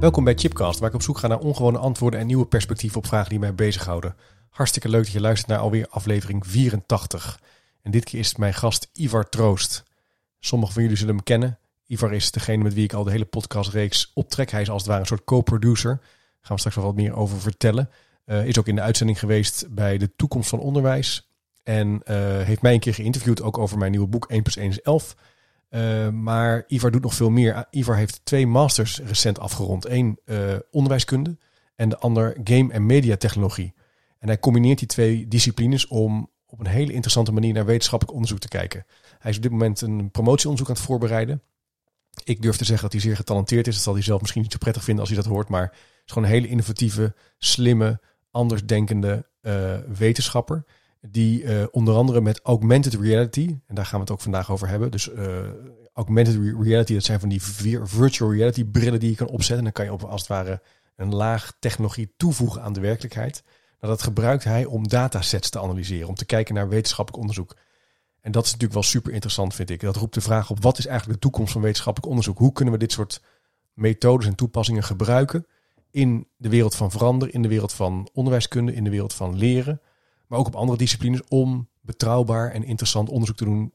Welkom bij Chipcast, waar ik op zoek ga naar ongewone antwoorden en nieuwe perspectieven op vragen die mij bezighouden. Hartstikke leuk dat je luistert naar alweer aflevering 84. En dit keer is mijn gast Ivar Troost. Sommigen van jullie zullen hem kennen. Ivar is degene met wie ik al de hele podcastreeks optrek. Hij is als het ware een soort co-producer. Daar gaan we straks wel wat meer over vertellen. Uh, is ook in de uitzending geweest bij de toekomst van onderwijs. En uh, heeft mij een keer geïnterviewd ook over mijn nieuwe boek 1 plus 1 is 11. Uh, maar Ivar doet nog veel meer. Ivar heeft twee masters recent afgerond. Eén onderwijskunde en de ander game- en mediatechnologie. En hij combineert die twee disciplines om op een hele interessante manier naar wetenschappelijk onderzoek te kijken. Hij is op dit moment een promotieonderzoek aan het voorbereiden. Ik durf te zeggen dat hij zeer getalenteerd is. Dat zal hij zelf misschien niet zo prettig vinden als hij dat hoort. Maar het is gewoon een hele innovatieve, slimme, andersdenkende uh, wetenschapper. Die uh, onder andere met augmented reality, en daar gaan we het ook vandaag over hebben. Dus uh, augmented reality, dat zijn van die virtual reality brillen die je kan opzetten. En dan kan je op als het ware een laag technologie toevoegen aan de werkelijkheid. Nou, dat gebruikt hij om datasets te analyseren, om te kijken naar wetenschappelijk onderzoek. En dat is natuurlijk wel super interessant, vind ik. Dat roept de vraag op: wat is eigenlijk de toekomst van wetenschappelijk onderzoek? Hoe kunnen we dit soort methodes en toepassingen gebruiken in de wereld van veranderen, in de wereld van onderwijskunde, in de wereld van leren, maar ook op andere disciplines om betrouwbaar en interessant onderzoek te doen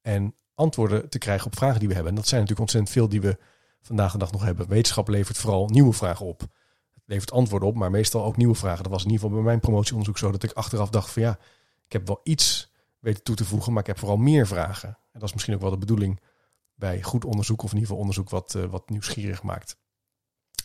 en antwoorden te krijgen op vragen die we hebben. En dat zijn natuurlijk ontzettend veel die we vandaag de dag nog hebben. Wetenschap levert vooral nieuwe vragen op. Het levert antwoorden op, maar meestal ook nieuwe vragen. Dat was in ieder geval bij mijn promotieonderzoek zo dat ik achteraf dacht van ja, ik heb wel iets weten toe te voegen, maar ik heb vooral meer vragen. En dat is misschien ook wel de bedoeling bij goed onderzoek, of in ieder geval onderzoek wat, uh, wat nieuwsgierig maakt.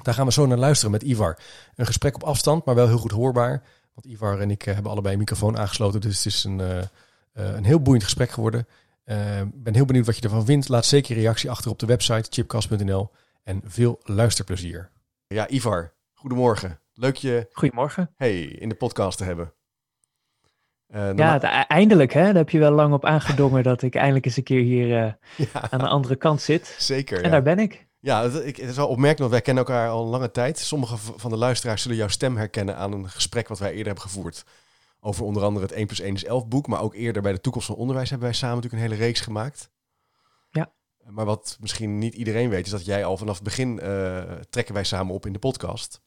Daar gaan we zo naar luisteren met Ivar. Een gesprek op afstand, maar wel heel goed hoorbaar. Want Ivar en ik hebben allebei een microfoon aangesloten, dus het is een, uh, uh, een heel boeiend gesprek geworden. Ik ben heel benieuwd wat je ervan vindt. Laat zeker je reactie achter op de website chipcast.nl en veel luisterplezier. Ja, Ivar, goedemorgen. Leuk je Goedemorgen. Hey, in de podcast te hebben. Uh, ja, de, eindelijk hè. Daar heb je wel lang op aangedongen dat ik eindelijk eens een keer hier uh, ja. aan de andere kant zit. Zeker. En ja. daar ben ik. Ja, het, ik, het is wel opmerkelijk, want wij kennen elkaar al een lange tijd. Sommige van de luisteraars zullen jouw stem herkennen aan een gesprek wat wij eerder hebben gevoerd. Over onder andere het 1 plus 1 is 11 boek. Maar ook eerder bij de toekomst van onderwijs hebben wij samen natuurlijk een hele reeks gemaakt. Ja. Maar wat misschien niet iedereen weet, is dat jij al vanaf het begin uh, trekken wij samen op in de podcast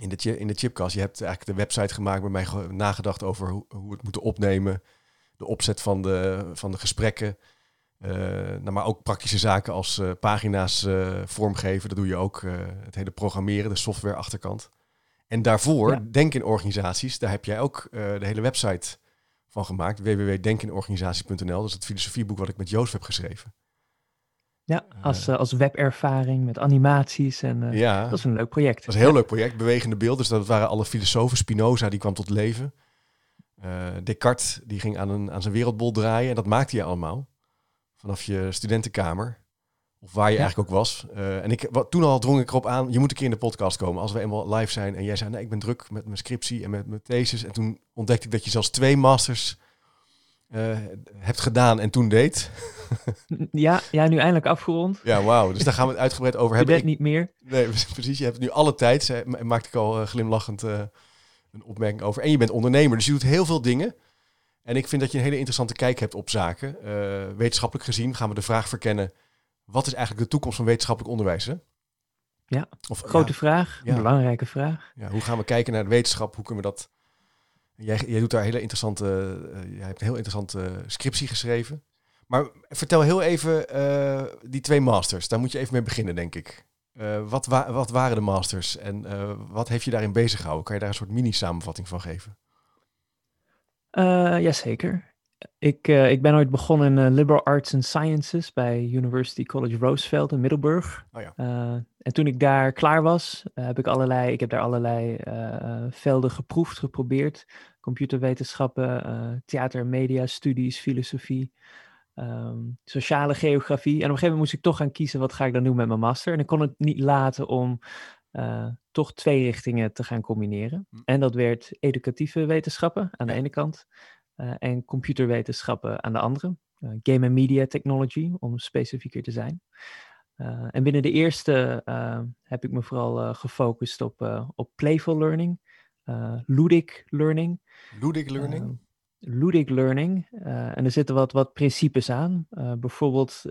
in de, in de chipcast. Je hebt eigenlijk de website gemaakt met mij nagedacht over hoe, hoe we het moeten opnemen. De opzet van de, van de gesprekken. Uh, nou, maar ook praktische zaken als uh, pagina's uh, vormgeven. Dat doe je ook. het hele programmeren, de software achterkant. En daarvoor, ja. Denk in organisaties, daar heb jij ook de hele website van gemaakt. www.denkinorganisaties.nl. Dat is het filosofieboek wat ik met Joost heb geschreven. Ja, als, als webervaring met animaties. En ja, dat is een leuk project. Dat is een heel leuk project, bewegende beelden. Dus dat waren alle filosofen. Spinoza, die kwam tot leven. Descartes, die ging aan, een, aan zijn wereldbol draaien. En dat maakte je allemaal. Vanaf je studentenkamer. Of waar je ja. eigenlijk ook was. en ik, wat, toen al drong ik erop aan, je moet een keer in de podcast komen. Als we eenmaal live zijn. En jij zei, nee, ik ben druk met mijn scriptie en met mijn thesis. En toen ontdekte ik dat je zelfs twee masters uh, hebt gedaan en toen deed. ja, ja, nu eindelijk afgerond. Ja, wauw. Dus daar gaan we het uitgebreid over hebben. Je niet meer. Nee, precies. Je hebt nu alle tijd, maakte ik al uh, glimlachend een opmerking over. En je bent ondernemer, dus je doet heel veel dingen. En ik vind dat je een hele interessante kijk hebt op zaken. wetenschappelijk gezien gaan we de vraag verkennen... wat is eigenlijk de toekomst van wetenschappelijk onderwijs? Hè? Ja, of, grote ja, vraag, ja. belangrijke vraag. Ja, hoe gaan we kijken naar de wetenschap? Hoe kunnen we dat Jij, jij doet daar hele interessante, uh, jij hebt een heel interessante scriptie geschreven. Maar vertel heel even uh, die twee masters. Daar moet je even mee beginnen, denk ik. Uh, wat, wa wat, waren de masters en wat heeft je daarin bezig gehouden? Kan je daar een soort mini-samenvatting van geven? Jazeker. Ik, ik ben ooit begonnen in Liberal Arts and Sciences bij University College Roosevelt in Middelburg. Oh ja. en toen ik daar klaar was, heb ik allerlei, ik heb daar allerlei velden geproefd, geprobeerd. Computerwetenschappen, theater- media, studies, filosofie. Ehm, sociale geografie. En op een gegeven moment moest ik toch gaan kiezen wat ga ik dan doen met mijn master. En ik kon het niet laten om uh, toch twee richtingen te gaan combineren. Hm. En dat werd educatieve wetenschappen aan de ene kant uh, en computerwetenschappen aan de andere. Uh, game and media technology, om specifieker te zijn. en binnen de eerste heb ik me vooral gefocust op, op playful learning, ludic learning. Ludic learning? Ludic learning. en er zitten wat, wat principes aan. bijvoorbeeld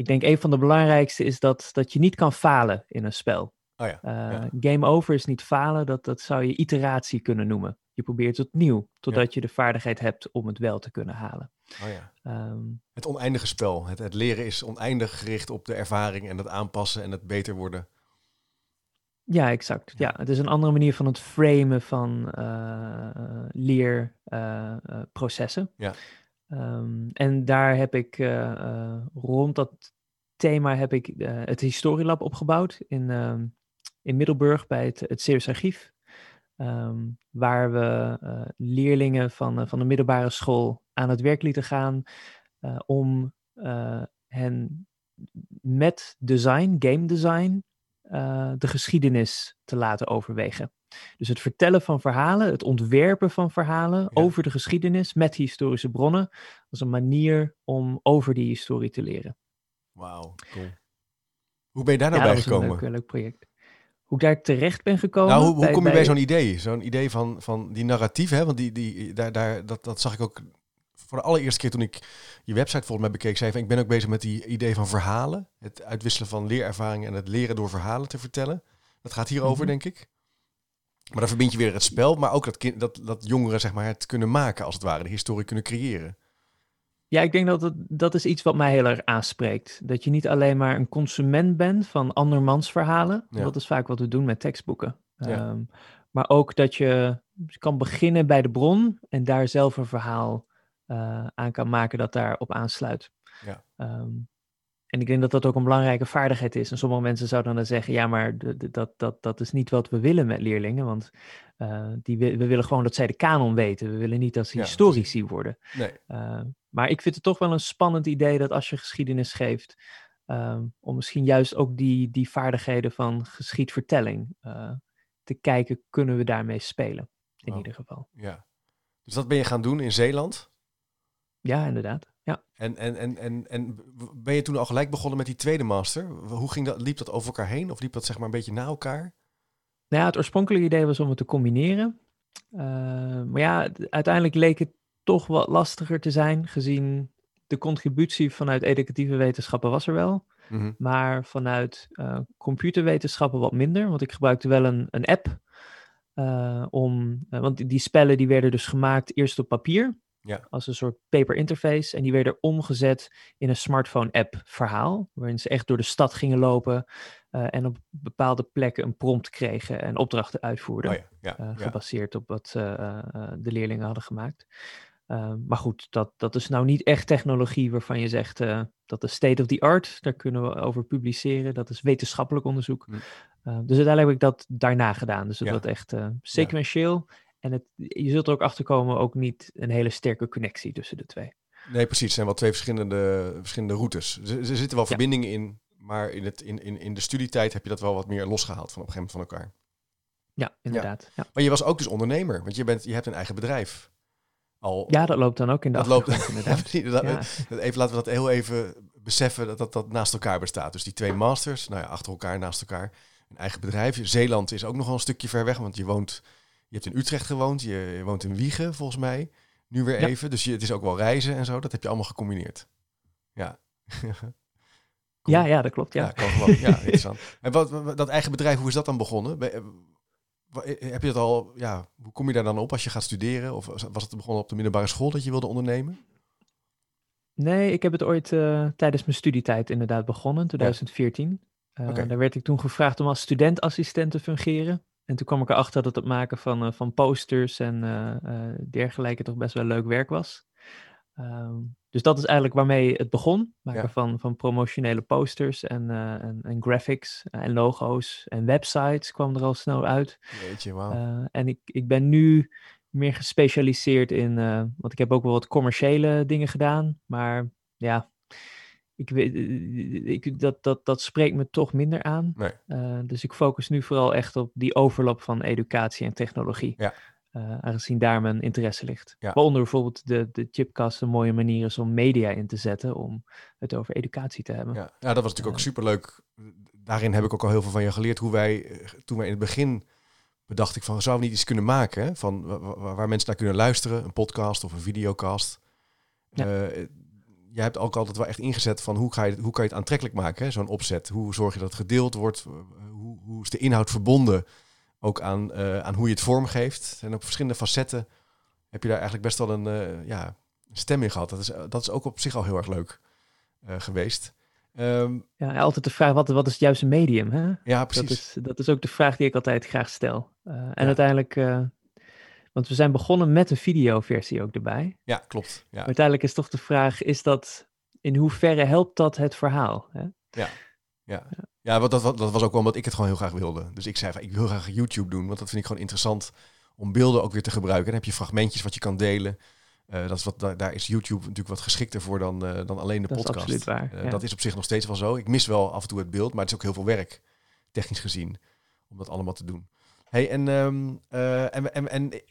ik denk een van de belangrijkste is dat, dat je niet kan falen in een spel. Oh ja, uh, Game over is niet falen, dat, dat zou je iteratie kunnen noemen. Je probeert het opnieuw, totdat je de vaardigheid hebt om het wel te kunnen halen. Oh ja. Ehm, het oneindige spel. Het, het leren is oneindig gericht op de ervaring en het aanpassen en het beter worden. Ja, exact. Ja, het is een andere manier van het framen van uh, leerprocessen. ja. Um, en daar heb ik uh, rond dat thema heb ik uh, het historielab opgebouwd in, uh, in Middelburg bij het, het Archief. Um, waar we leerlingen van, van de middelbare school aan het werk lieten gaan om hen met design, game design, de geschiedenis te laten overwegen. Dus het vertellen van verhalen, het ontwerpen van verhalen over de geschiedenis met historische bronnen, was een manier om over die historie te leren. Wauw, cool. Hoe ben je daar nou bij gekomen? Dat is een leuk, project. Hoe ik daar terecht ben gekomen? Nou, hoe, hoe kom je bij, zo'n idee? Zo'n idee van, van die narratief, hè? Want die, die, daar, daar, dat, dat zag ik ook voor de allereerste keer toen ik je website volgens mij bekeek. Zei van, ik ben ook bezig met die idee van verhalen. Het uitwisselen van leerervaringen en het leren door verhalen te vertellen. Dat gaat hierover, mm denk ik. Maar dan verbind je weer het spel, maar ook dat, kind, dat, dat jongeren zeg maar, het kunnen maken, als het ware, de historie kunnen creëren. Ja, ik denk dat het, dat is iets wat mij heel erg aanspreekt. Dat je niet alleen maar een consument bent van andermans verhalen. Dat is vaak wat we doen met tekstboeken. Ehm, maar ook dat je kan beginnen bij de bron en daar zelf een verhaal uh, aan kan maken dat daarop aansluit. Ja. Ehm, en ik denk dat dat ook een belangrijke vaardigheid is. En sommige mensen zouden dan zeggen, ja, maar dat, dat, dat is niet wat we willen met leerlingen. Want uh, die, we willen gewoon dat zij de kanon weten. We willen niet dat ze historici worden. Nee. Uh, maar ik vind het toch wel een spannend idee dat als je geschiedenis geeft, uh, om misschien juist ook die, die vaardigheden van geschiedvertelling uh, te kijken, kunnen we daarmee spelen? In ieder geval. Ja. Dus dat ben je gaan doen in Zeeland? Ja, inderdaad. Ja. En, en, en, en, en ben je toen al gelijk begonnen met die tweede master? Hoe ging dat, liep dat over elkaar heen of liep dat zeg maar een beetje na elkaar? Nou ja, het oorspronkelijke idee was om het te combineren. Uh, maar ja, uiteindelijk leek het toch wat lastiger te zijn, gezien de contributie vanuit educatieve wetenschappen was er wel. Mm Maar vanuit uh, computerwetenschappen wat minder, want ik gebruikte wel een, een app. Uh, om, want die spellen die werden dus gemaakt eerst op papier. Ja. Als een soort paper interface. En die werden omgezet in een smartphone-app verhaal. Waarin ze echt door de stad gingen lopen. Uh, en op bepaalde plekken een prompt kregen en opdrachten uitvoerden. Oh ja, ja, uh, gebaseerd op wat uh, de leerlingen hadden gemaakt. Ehm, maar goed, dat, dat is nou niet echt technologie waarvan je zegt dat is state of the art. Daar kunnen we over publiceren. Dat is wetenschappelijk onderzoek. Hm. Ehm, dus uiteindelijk heb ik dat daarna gedaan. Dus dat echt sequentieel. En het, je zult er ook achter komen, ook niet een hele sterke connectie tussen de twee. Nee, precies. Het zijn wel twee verschillende, verschillende routes. Er, er zitten wel verbindingen in, maar in, het, in, in, in de studietijd heb je dat wel wat meer losgehaald van op een gegeven moment van elkaar. Ja, inderdaad. Ja. Maar je was ook dus ondernemer, want je, bent, je hebt een eigen bedrijf. Al, ja, dat loopt dan ook in de dat loopt, inderdaad. Even laten we dat heel even beseffen dat, dat dat naast elkaar bestaat. Dus die twee masters, nou ja, achter elkaar, naast elkaar. Een eigen bedrijf. Zeeland is ook nog wel een stukje ver weg, want je woont je hebt in Utrecht gewoond, je, woont in Wiegen volgens mij. Nu weer even. Dus je, het is ook wel reizen en zo. Dat heb je allemaal gecombineerd. Ja. Ja, ja, dat klopt. Ja, ja, kan gewoon, ja interessant. En wat, dat eigen bedrijf, hoe is dat dan begonnen? Eh, heb je dat al, ja, hoe kom je daar dan op als je gaat studeren? Of was het begonnen op de middelbare school dat je wilde ondernemen? Nee, ik heb het ooit uh, tijdens mijn studietijd inderdaad begonnen, 2014. Ja. Uh, Daar werd ik toen gevraagd om als studentassistent te fungeren. En toen kwam ik erachter dat het maken van, uh, van posters en uh, dergelijke toch best wel leuk werk was. Um, dus dat is eigenlijk waarmee het begon. Maken Ja. van, van promotionele posters en, eh, en, en graphics en logo's en websites kwam er al snel uit. Eh, en ik, ik ben nu meer gespecialiseerd in, eh, want ik heb ook wel wat commerciële dingen gedaan, maar ja, ik weet, eh, ik, dat, dat, dat spreekt me toch minder aan. Nee. Eh, dus ik focus nu vooral echt op die overlap van educatie en technologie. Ja. Eh, aangezien daar mijn interesse ligt. Ja. Waaronder bijvoorbeeld de, de chipcast een mooie manier is om media in te zetten om het over educatie te hebben. Ja. ja, dat was natuurlijk ook superleuk. Daarin heb ik ook al heel veel van je geleerd. Hoe wij, eh, toen wij in het begin bedacht ik van, zouden we niet iets kunnen maken hè? van wa- wa- waar, mensen naar kunnen luisteren, een podcast of een videocast. Ja. Eh, jij hebt ook altijd wel echt ingezet van hoe, ga je, hoe kan je het aantrekkelijk maken, zo'n opzet. Hoe zorg je dat het gedeeld wordt? Eh, Hoe, hoe is de inhoud verbonden ook aan, eh, aan hoe je het vormgeeft? En op verschillende facetten heb je daar eigenlijk best wel een eh, ja, stem in gehad. Dat is, dat is ook op zich al heel erg leuk geweest. Ehm, Ja, altijd de vraag, wat, wat is het juiste medium? Hè? ja, precies. Dat is, dat is ook de vraag die ik altijd graag stel. En Ja. uiteindelijk, want we zijn begonnen met een videoversie ook erbij. Ja, klopt. Ja, Maar uiteindelijk is toch de vraag, is dat, in hoeverre helpt dat het verhaal? Hè? ja. ja wat, dat, dat was ook wel omdat ik het gewoon heel graag wilde. Dus ik zei van, ik wil graag YouTube doen, want dat vind ik gewoon interessant om beelden ook weer te gebruiken. Dan heb je fragmentjes wat je kan delen. Eh, dat is wat, daar, daar is YouTube natuurlijk wat geschikter voor dan, eh, dan alleen de Dat podcast. absoluut waar, Eh, ja. Dat is op zich nog steeds wel zo. Ik mis wel af en toe het beeld, maar het is ook heel veel werk, technisch gezien, om dat allemaal te doen. Hey, en, ehm, eh, en, en, en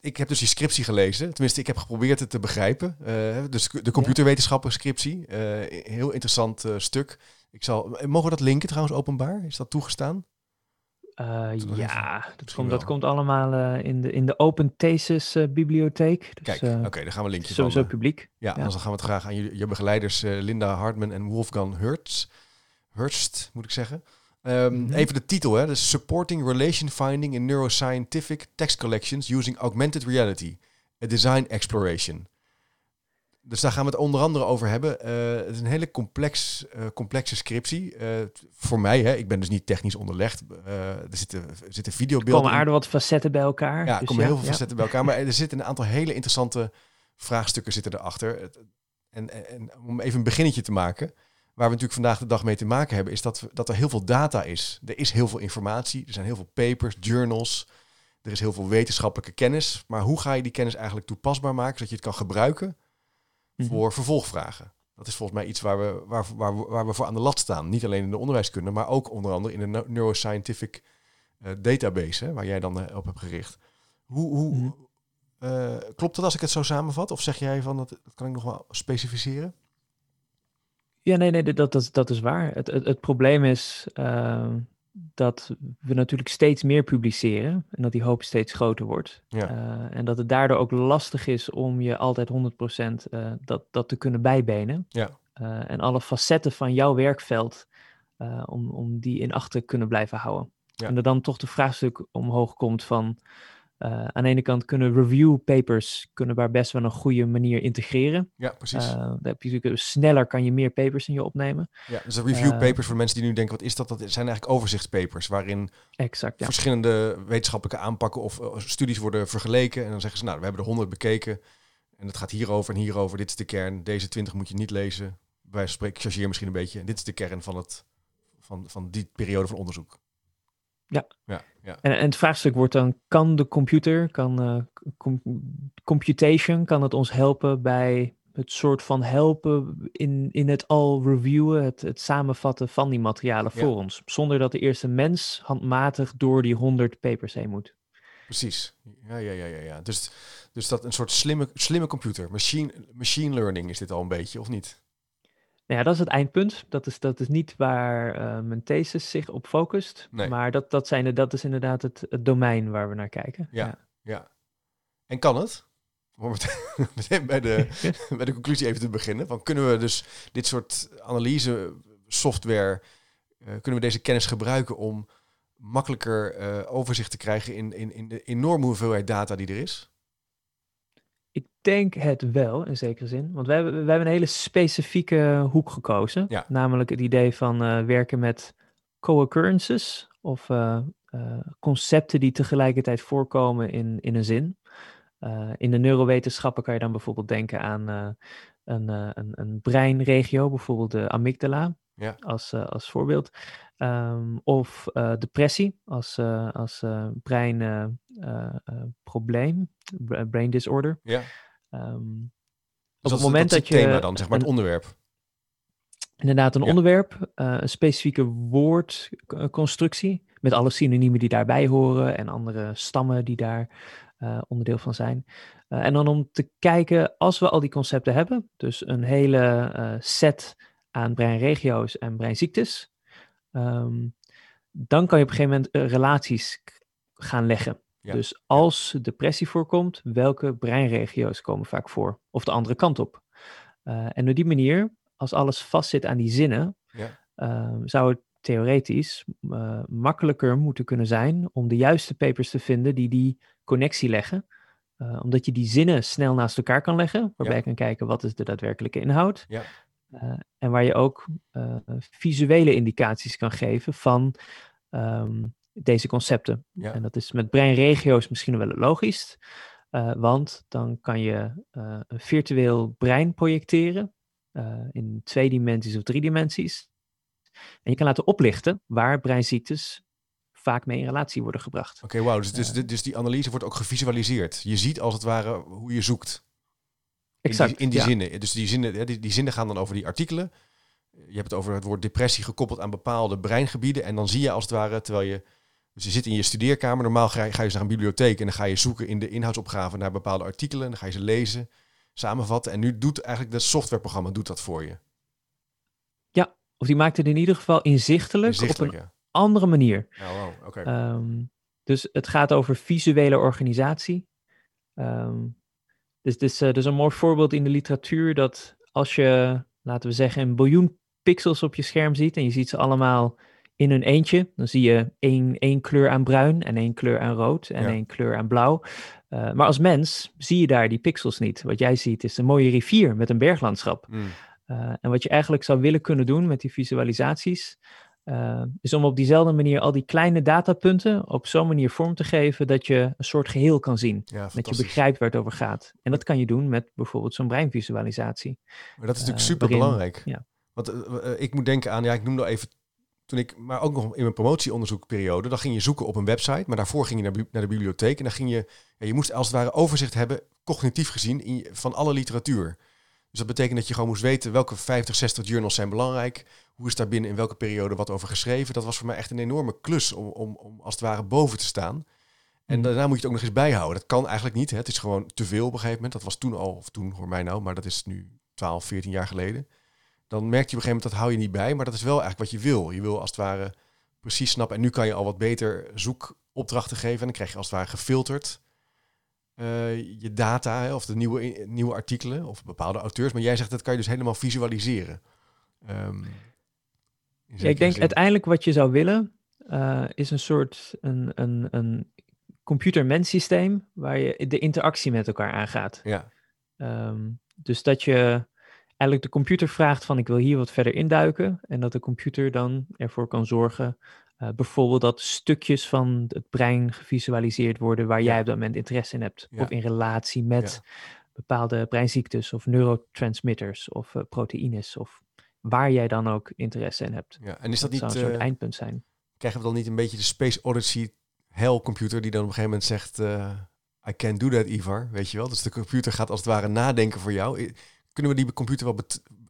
ik heb dus die scriptie gelezen. Tenminste, ik heb geprobeerd het te begrijpen. Eh, dus de computerwetenschappen scriptie. Eh, heel interessant eh, stuk. Ik zal, mogen we dat linken trouwens openbaar? Is dat toegestaan? Ja, dat komt, dat komt allemaal in, de, in de Open Thesis bibliotheek. Dus, Kijk, oké, dan gaan we een linkje sowieso van, publiek. Ja, Ja. dan gaan we het graag aan je, je begeleiders Linda Hartman en Wolfgang Hertz. Hurst, moet ik zeggen. Ehm, Mhm. Even de titel, hè. Dus Supporting Relation Finding in Neuroscientific Text Collections Using Augmented Reality. A Design Exploration. Dus daar gaan we het onder andere over hebben. Eh, het is een hele complex, eh, complexe scriptie. Eh, voor mij, hè, ik ben dus niet technisch onderlegd. Eh, er zitten, er zitten Er videobeelden komen in. aardig wat facetten bij elkaar. Ja, er dus komen heel veel ja. facetten bij elkaar. Maar er zitten een aantal hele interessante vraagstukken zitten erachter. En, en om even een beginnetje te maken, waar we natuurlijk vandaag de dag mee te maken hebben, is dat, we, dat er heel veel data is. Er is heel veel informatie, er zijn heel veel papers, journals, er is heel veel wetenschappelijke kennis. Maar hoe ga je die kennis eigenlijk toepasbaar maken, zodat je het kan gebruiken Mhm. voor vervolgvragen? Dat is volgens mij iets waar we, waar, waar, we- waar we voor aan de lat staan. Niet alleen in de onderwijskunde, maar ook onder andere in de neu- neuroscientific eh, database, hè, waar jij dan eh, op hebt gericht. Hoe, hoe, Mhm. eh, klopt dat als ik het zo samenvat? Of zeg jij van dat, dat kan ik nog wel specificeren? Ja, nee, nee, dat, dat, dat is waar. Het, het, het probleem is ehm, dat we natuurlijk steeds meer publiceren en dat die hoop steeds groter wordt. Ja. Eh, en dat het daardoor ook lastig is om je altijd 100% eh, dat, dat te kunnen bijbenen. Ja. Eh, en alle facetten van jouw werkveld, om, om die in acht te kunnen blijven houden. Ja. En er dan toch de vraagstuk omhoog komt van, eh, aan de ene kant kunnen review papers kunnen waar best wel een goede manier integreren. Ja, precies. Eh, dan heb je natuurlijk, sneller kan je meer papers in je opnemen. ja, dus de review eh, papers voor mensen die nu denken, wat is dat? Dat zijn eigenlijk overzichtspapers waarin Exact, ja. verschillende wetenschappelijke aanpakken of studies worden vergeleken. En dan zeggen ze, nou, we hebben er 100 bekeken. En het gaat hierover en hierover. Dit is de kern. Deze 20 moet je niet lezen. Wij spreken, ik chargeer misschien een beetje. En dit is de kern van, het, van, van die periode van onderzoek. Ja. Ja, ja. En, en het vraagstuk wordt dan, kan de computer, kan eh, com- computation, kan het ons helpen bij het soort van helpen in, in het al reviewen, het, het samenvatten van die materialen Ja. voor ons. Zonder dat de eerste mens handmatig door die 100 papers heen moet. Precies. Ja, ja, ja, ja. ja. Dus, dus dat een soort slimme, slimme computer. Machine, machine learning is dit al een beetje, of niet? Nou ja, dat is het eindpunt. Dat is, dat is niet waar eh, mijn thesis zich op focust. Nee. Maar dat, dat, zijn, dat is inderdaad het, het domein waar we naar kijken. Ja. Ja. En kan het? Om meteen- meteen bij de, bij de conclusie even te beginnen. Van kunnen we dus dit soort analyse software, eh, kunnen we deze kennis gebruiken om makkelijker eh, overzicht te krijgen in, in, in de enorme hoeveelheid data die er is? Ik denk het wel, in zekere zin. Want wij hebben, wij hebben een hele specifieke hoek gekozen. Ja. Namelijk het idee van eh, werken met co-occurrences. Of eh, eh, concepten die tegelijkertijd voorkomen in, in een zin. in de neurowetenschappen kan je dan bijvoorbeeld denken aan een, een, een breinregio, bijvoorbeeld de amygdala, Ja. als, als voorbeeld. Ehm, of depressie als, als breinprobleem, brain disorder. Ja. Dus op het moment dat je thema dan, zeg maar, het onderwerp. inderdaad een Ja. onderwerp, eh, een specifieke woordconstructie, met alle synoniemen die daarbij horen en andere stammen die daar eh, onderdeel van zijn. Eh, en dan om te kijken, als we al die concepten hebben, dus een hele eh, set aan breinregio's en breinziektes, ehm, dan kan je op een gegeven moment eh, relaties gaan leggen. Ja, Dus als depressie voorkomt, welke breinregio's komen vaak voor? Of de andere kant op. Eh, en op die manier, als alles vastzit aan die zinnen, Ja. eh, zou het theoretisch eh, makkelijker moeten kunnen zijn om de juiste papers te vinden die die connectie leggen. Omdat je die zinnen snel naast elkaar kan leggen, waarbij Ja. je kan kijken wat is de daadwerkelijke inhoud. Ja. Eh, en waar je ook eh, visuele indicaties kan geven van ehm, deze concepten. Ja. En dat is met breinregio's misschien wel het logischst. eh, want dan kan je een virtueel brein projecteren in twee dimensies of drie dimensies. En je kan laten oplichten waar breinziektes vaak mee in relatie worden gebracht. Oké, wauw. Dus, dus, dus die analyse wordt ook gevisualiseerd. Je ziet als het ware hoe je zoekt. Exact. In die, in die ja. zinnen. Dus die zinnen, die, die zinnen gaan dan over die artikelen. Je hebt het over het woord depressie gekoppeld aan bepaalde breingebieden. En dan zie je als het ware, terwijl je... Dus je zit in je studeerkamer. Normaal ga je, ga je dus naar een bibliotheek en dan ga je zoeken in de inhoudsopgave naar bepaalde artikelen. En dan ga je ze lezen, samenvatten. En nu doet eigenlijk dat softwareprogramma doet dat voor je. Of die maakt het in ieder geval inzichtelijk, Inzichtelijk, op een ja. andere manier. Ja, wow, oké. Ehm, dus het gaat over visuele organisatie. Ehm, dus eh, dus een mooi voorbeeld in de literatuur dat als je, laten we zeggen, een biljoen pixels op je scherm ziet en je ziet ze allemaal in hun eentje, dan zie je één, één kleur aan bruin en één kleur aan rood en Ja. één kleur aan blauw. Eh, maar als mens zie je daar die pixels niet. Wat jij ziet is een mooie rivier met een berglandschap. Mm, Uh, en wat je eigenlijk zou willen kunnen doen met die visualisaties, uh, is om op diezelfde manier al die kleine datapunten op zo'n manier vorm te geven dat je een soort geheel kan zien. ja, Dat je begrijpt waar het over gaat. En dat kan je doen met bijvoorbeeld zo'n breinvisualisatie. Maar dat is natuurlijk eh, super waarin- belangrijk. ja. Want eh, eh, ik moet denken aan, ja, ik noemde al even, toen ik, maar ook nog in mijn promotieonderzoekperiode, dan ging je zoeken op een website, maar daarvoor ging je naar, naar de bibliotheek en dan ging je, ja, je moest als het ware overzicht hebben, cognitief gezien, in je- van alle literatuur. Dus dat betekent dat je gewoon moest weten welke 50, 60 journals zijn belangrijk, hoe is daar binnen in welke periode wat over geschreven. Dat was voor mij echt een enorme klus om, om, om als het ware boven te staan. En Mhm. daarna moet je het ook nog eens bijhouden. Dat kan eigenlijk niet. Hè. Het is gewoon te veel op een gegeven moment. Dat was toen al, of toen hoor mij nou, maar dat is nu 12, 14 jaar geleden. Dan merk je op een gegeven moment dat hou je niet bij, maar dat is wel eigenlijk wat je wil. Je wil als het ware precies snappen. En nu kan je al wat beter zoekopdrachten geven. En dan krijg je als het ware gefilterd eh, je data hè, of de nieuwe, nieuwe artikelen of bepaalde auteurs. Maar jij zegt dat kan je dus helemaal visualiseren. Ehm, Ja, ik denk zin. uiteindelijk wat je zou willen, uh, is een soort een, een, een computer-mens systeem waar je de interactie met elkaar aangaat. Ja, Um, dus dat je eigenlijk de computer vraagt van ik wil hier wat verder induiken en dat de computer dan ervoor kan zorgen uh, bijvoorbeeld dat stukjes van het brein gevisualiseerd worden waar jij op dat moment interesse in hebt of in relatie met bepaalde breinziektes of neurotransmitters of uh, proteïnes of waar jij dan ook interesse in hebt. ja. En is dat, dat niet... zou een soort eh, eindpunt zijn. krijgen we dan niet een beetje de Space Odyssey hell computer die dan op een gegeven moment zegt eh, I can't do that Ivar, weet je wel? Dus de computer gaat als het ware nadenken voor jou. Kunnen we die computer wel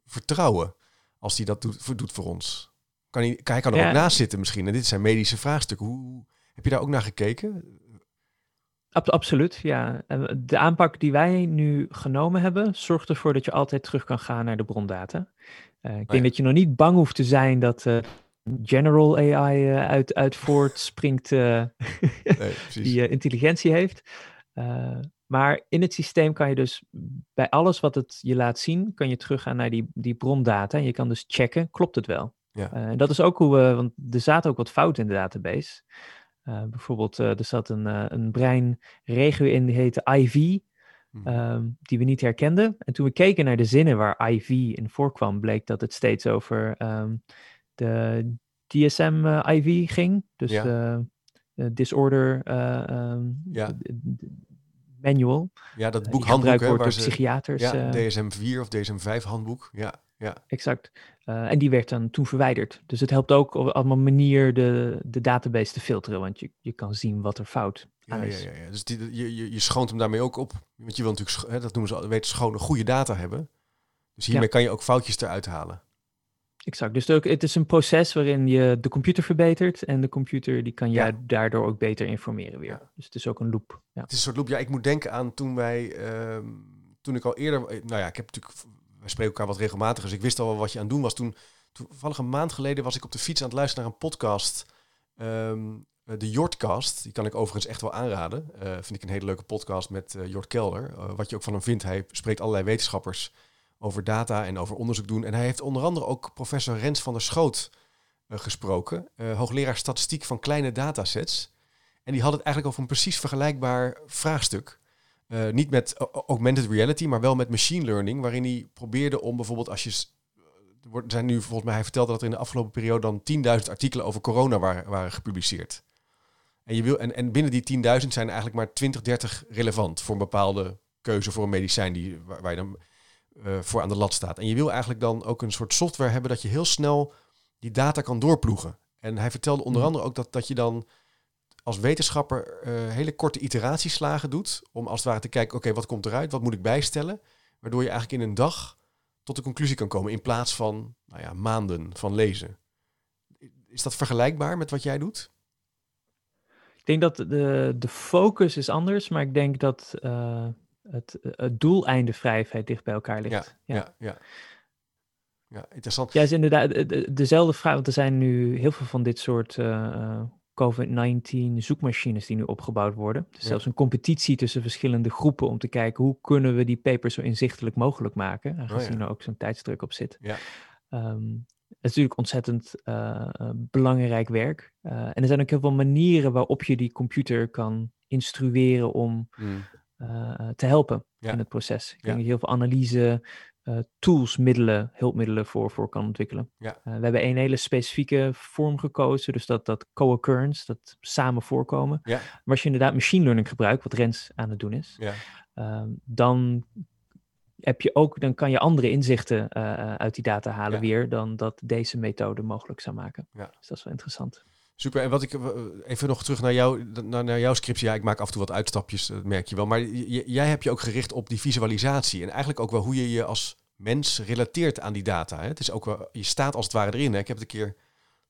vertrouwen als hij dat doet, doet voor ons? Kan hij, kan, hij kan er Ja. ook naast zitten misschien. En dit zijn medische vraagstukken. Hoe, heb je daar ook naar gekeken? Ab- absoluut, ja. De aanpak die wij nu genomen hebben, zorgt ervoor dat je altijd terug kan gaan naar de brondata. Eh, ik denk Oh ja. dat je nog niet bang hoeft te zijn dat eh, general AI eh, uit, uit voortspringt Nee, die intelligentie heeft. Maar in het systeem kan je dus bij alles wat het je laat zien, kan je teruggaan naar die, die brondata. En je kan dus checken, klopt het wel? Ja. Eh, en dat is ook hoe we, want er zaten ook wat fouten in de database. Eh, bijvoorbeeld, eh, er zat een, eh, een breinregio in, die heette IV, Mhm. ehm, die we niet herkenden. En toen we keken naar de zinnen waar IV in voorkwam, bleek dat het steeds over ehm, de DSM-IV ging. Dus Ja. de, de disorder, eh, ehm, Ja. manual. Ja, dat boek handboek, hè, wordt waar door psychiaters. ja, eh, DSM-4 of DSM-5 handboek. Ja, ja. Exact. Eh, en die werd dan toen verwijderd. Dus het helpt ook op allemaal manier de, de database te filteren, want je, je kan zien wat er fout Ja, aan ja, is. ja, ja. Dus die, je, je, je schoont hem daarmee ook op. Want je wil natuurlijk, hè, dat noemen ze weten schone, goede data hebben. Dus hiermee kan je ook foutjes eruit halen. Exact. Dus ook, het is een proces waarin je de computer verbetert en de computer die kan Ja. jou daardoor ook beter informeren weer. Ja. Dus het is ook een loop. Ja. Het is een soort loop. Ja, ik moet denken aan toen wij, ehm, toen ik al eerder, eh, nou ja, ik heb natuurlijk, wij spreken elkaar wat regelmatig, dus ik wist al wel wat je aan het doen was. Toen, toevallig een maand geleden was ik op de fiets aan het luisteren naar een podcast, ehm, eh, de Jortcast. Die kan ik overigens echt wel aanraden. Eh, vind ik een hele leuke podcast met eh, Jort Kelder. Wat je ook van hem vindt, hij spreekt allerlei wetenschappers over data en over onderzoek doen. En hij heeft onder andere ook professor Rens van der Schoot gesproken, hoogleraar statistiek van kleine datasets. En die had het eigenlijk over een precies vergelijkbaar vraagstuk. Eh, niet met augmented reality, maar wel met machine learning, waarin hij probeerde om bijvoorbeeld als je... Er zijn nu volgens mij, hij vertelde dat er in de afgelopen periode dan 10.000 artikelen over corona waren, waren gepubliceerd. En, je wil, en, en binnen die 10.000 zijn eigenlijk maar 20, 30 relevant voor een bepaalde keuze voor een medicijn die, waar, waar je dan eh, voor aan de lat staat. En je wil eigenlijk dan ook een soort software hebben dat je heel snel die data kan doorploegen. En hij vertelde onder Mhm. andere ook dat, dat je dan als wetenschapper eh, hele korte iteratieslagen doet. Om als het ware te kijken, oké, wat komt eruit? Wat moet ik bijstellen? Waardoor je eigenlijk in een dag tot de conclusie kan komen. In plaats van nou ja, maanden van lezen. Is dat vergelijkbaar met wat jij doet? Ik denk dat de, de focus is anders, maar ik denk dat eh, het, het doeleinde vrij dicht bij elkaar ligt. Ja, ja, ja. Ja, interessant. Ja, is inderdaad de- de- dezelfde vraag. Want er zijn nu heel veel van dit soort eh, COVID-19 zoekmachines die nu opgebouwd worden. Dus Ja. zelfs een competitie tussen verschillende groepen om te kijken hoe kunnen we die papers zo inzichtelijk mogelijk maken. Aangezien er ook zo'n tijdsdruk op zit. Oh Ja. Ehm, het is natuurlijk ontzettend eh, eh, belangrijk werk. Eh, en er zijn ook heel veel manieren waarop je die computer kan instrueren om Mm. eh, te helpen in het proces. Ik denk dat je heel veel analyse, tools, middelen, hulpmiddelen voor, voor kan ontwikkelen. Ja. Eh, we hebben een hele specifieke vorm gekozen, dus dat, dat co-occurrence, dat samen voorkomen. Ja. Maar als je inderdaad machine learning gebruikt, wat Rens aan het doen is, Ja. ehm, dan heb je ook, dan kan je andere inzichten eh, eh, uit die data halen Ja. weer dan dat deze methode mogelijk zou maken. Ja. Dus dat is wel interessant. Super. En wat ik eh, even nog terug naar, jou, naar, naar jouw scriptie. Ja, ik maak af en toe wat uitstapjes, dat merk je wel. Maar j- jij hebt je ook gericht op die visualisatie. En eigenlijk ook wel hoe je je als mens relateert aan die data. Hè? Het is ook wel, je staat als het ware erin. Hè? Ik heb het een keer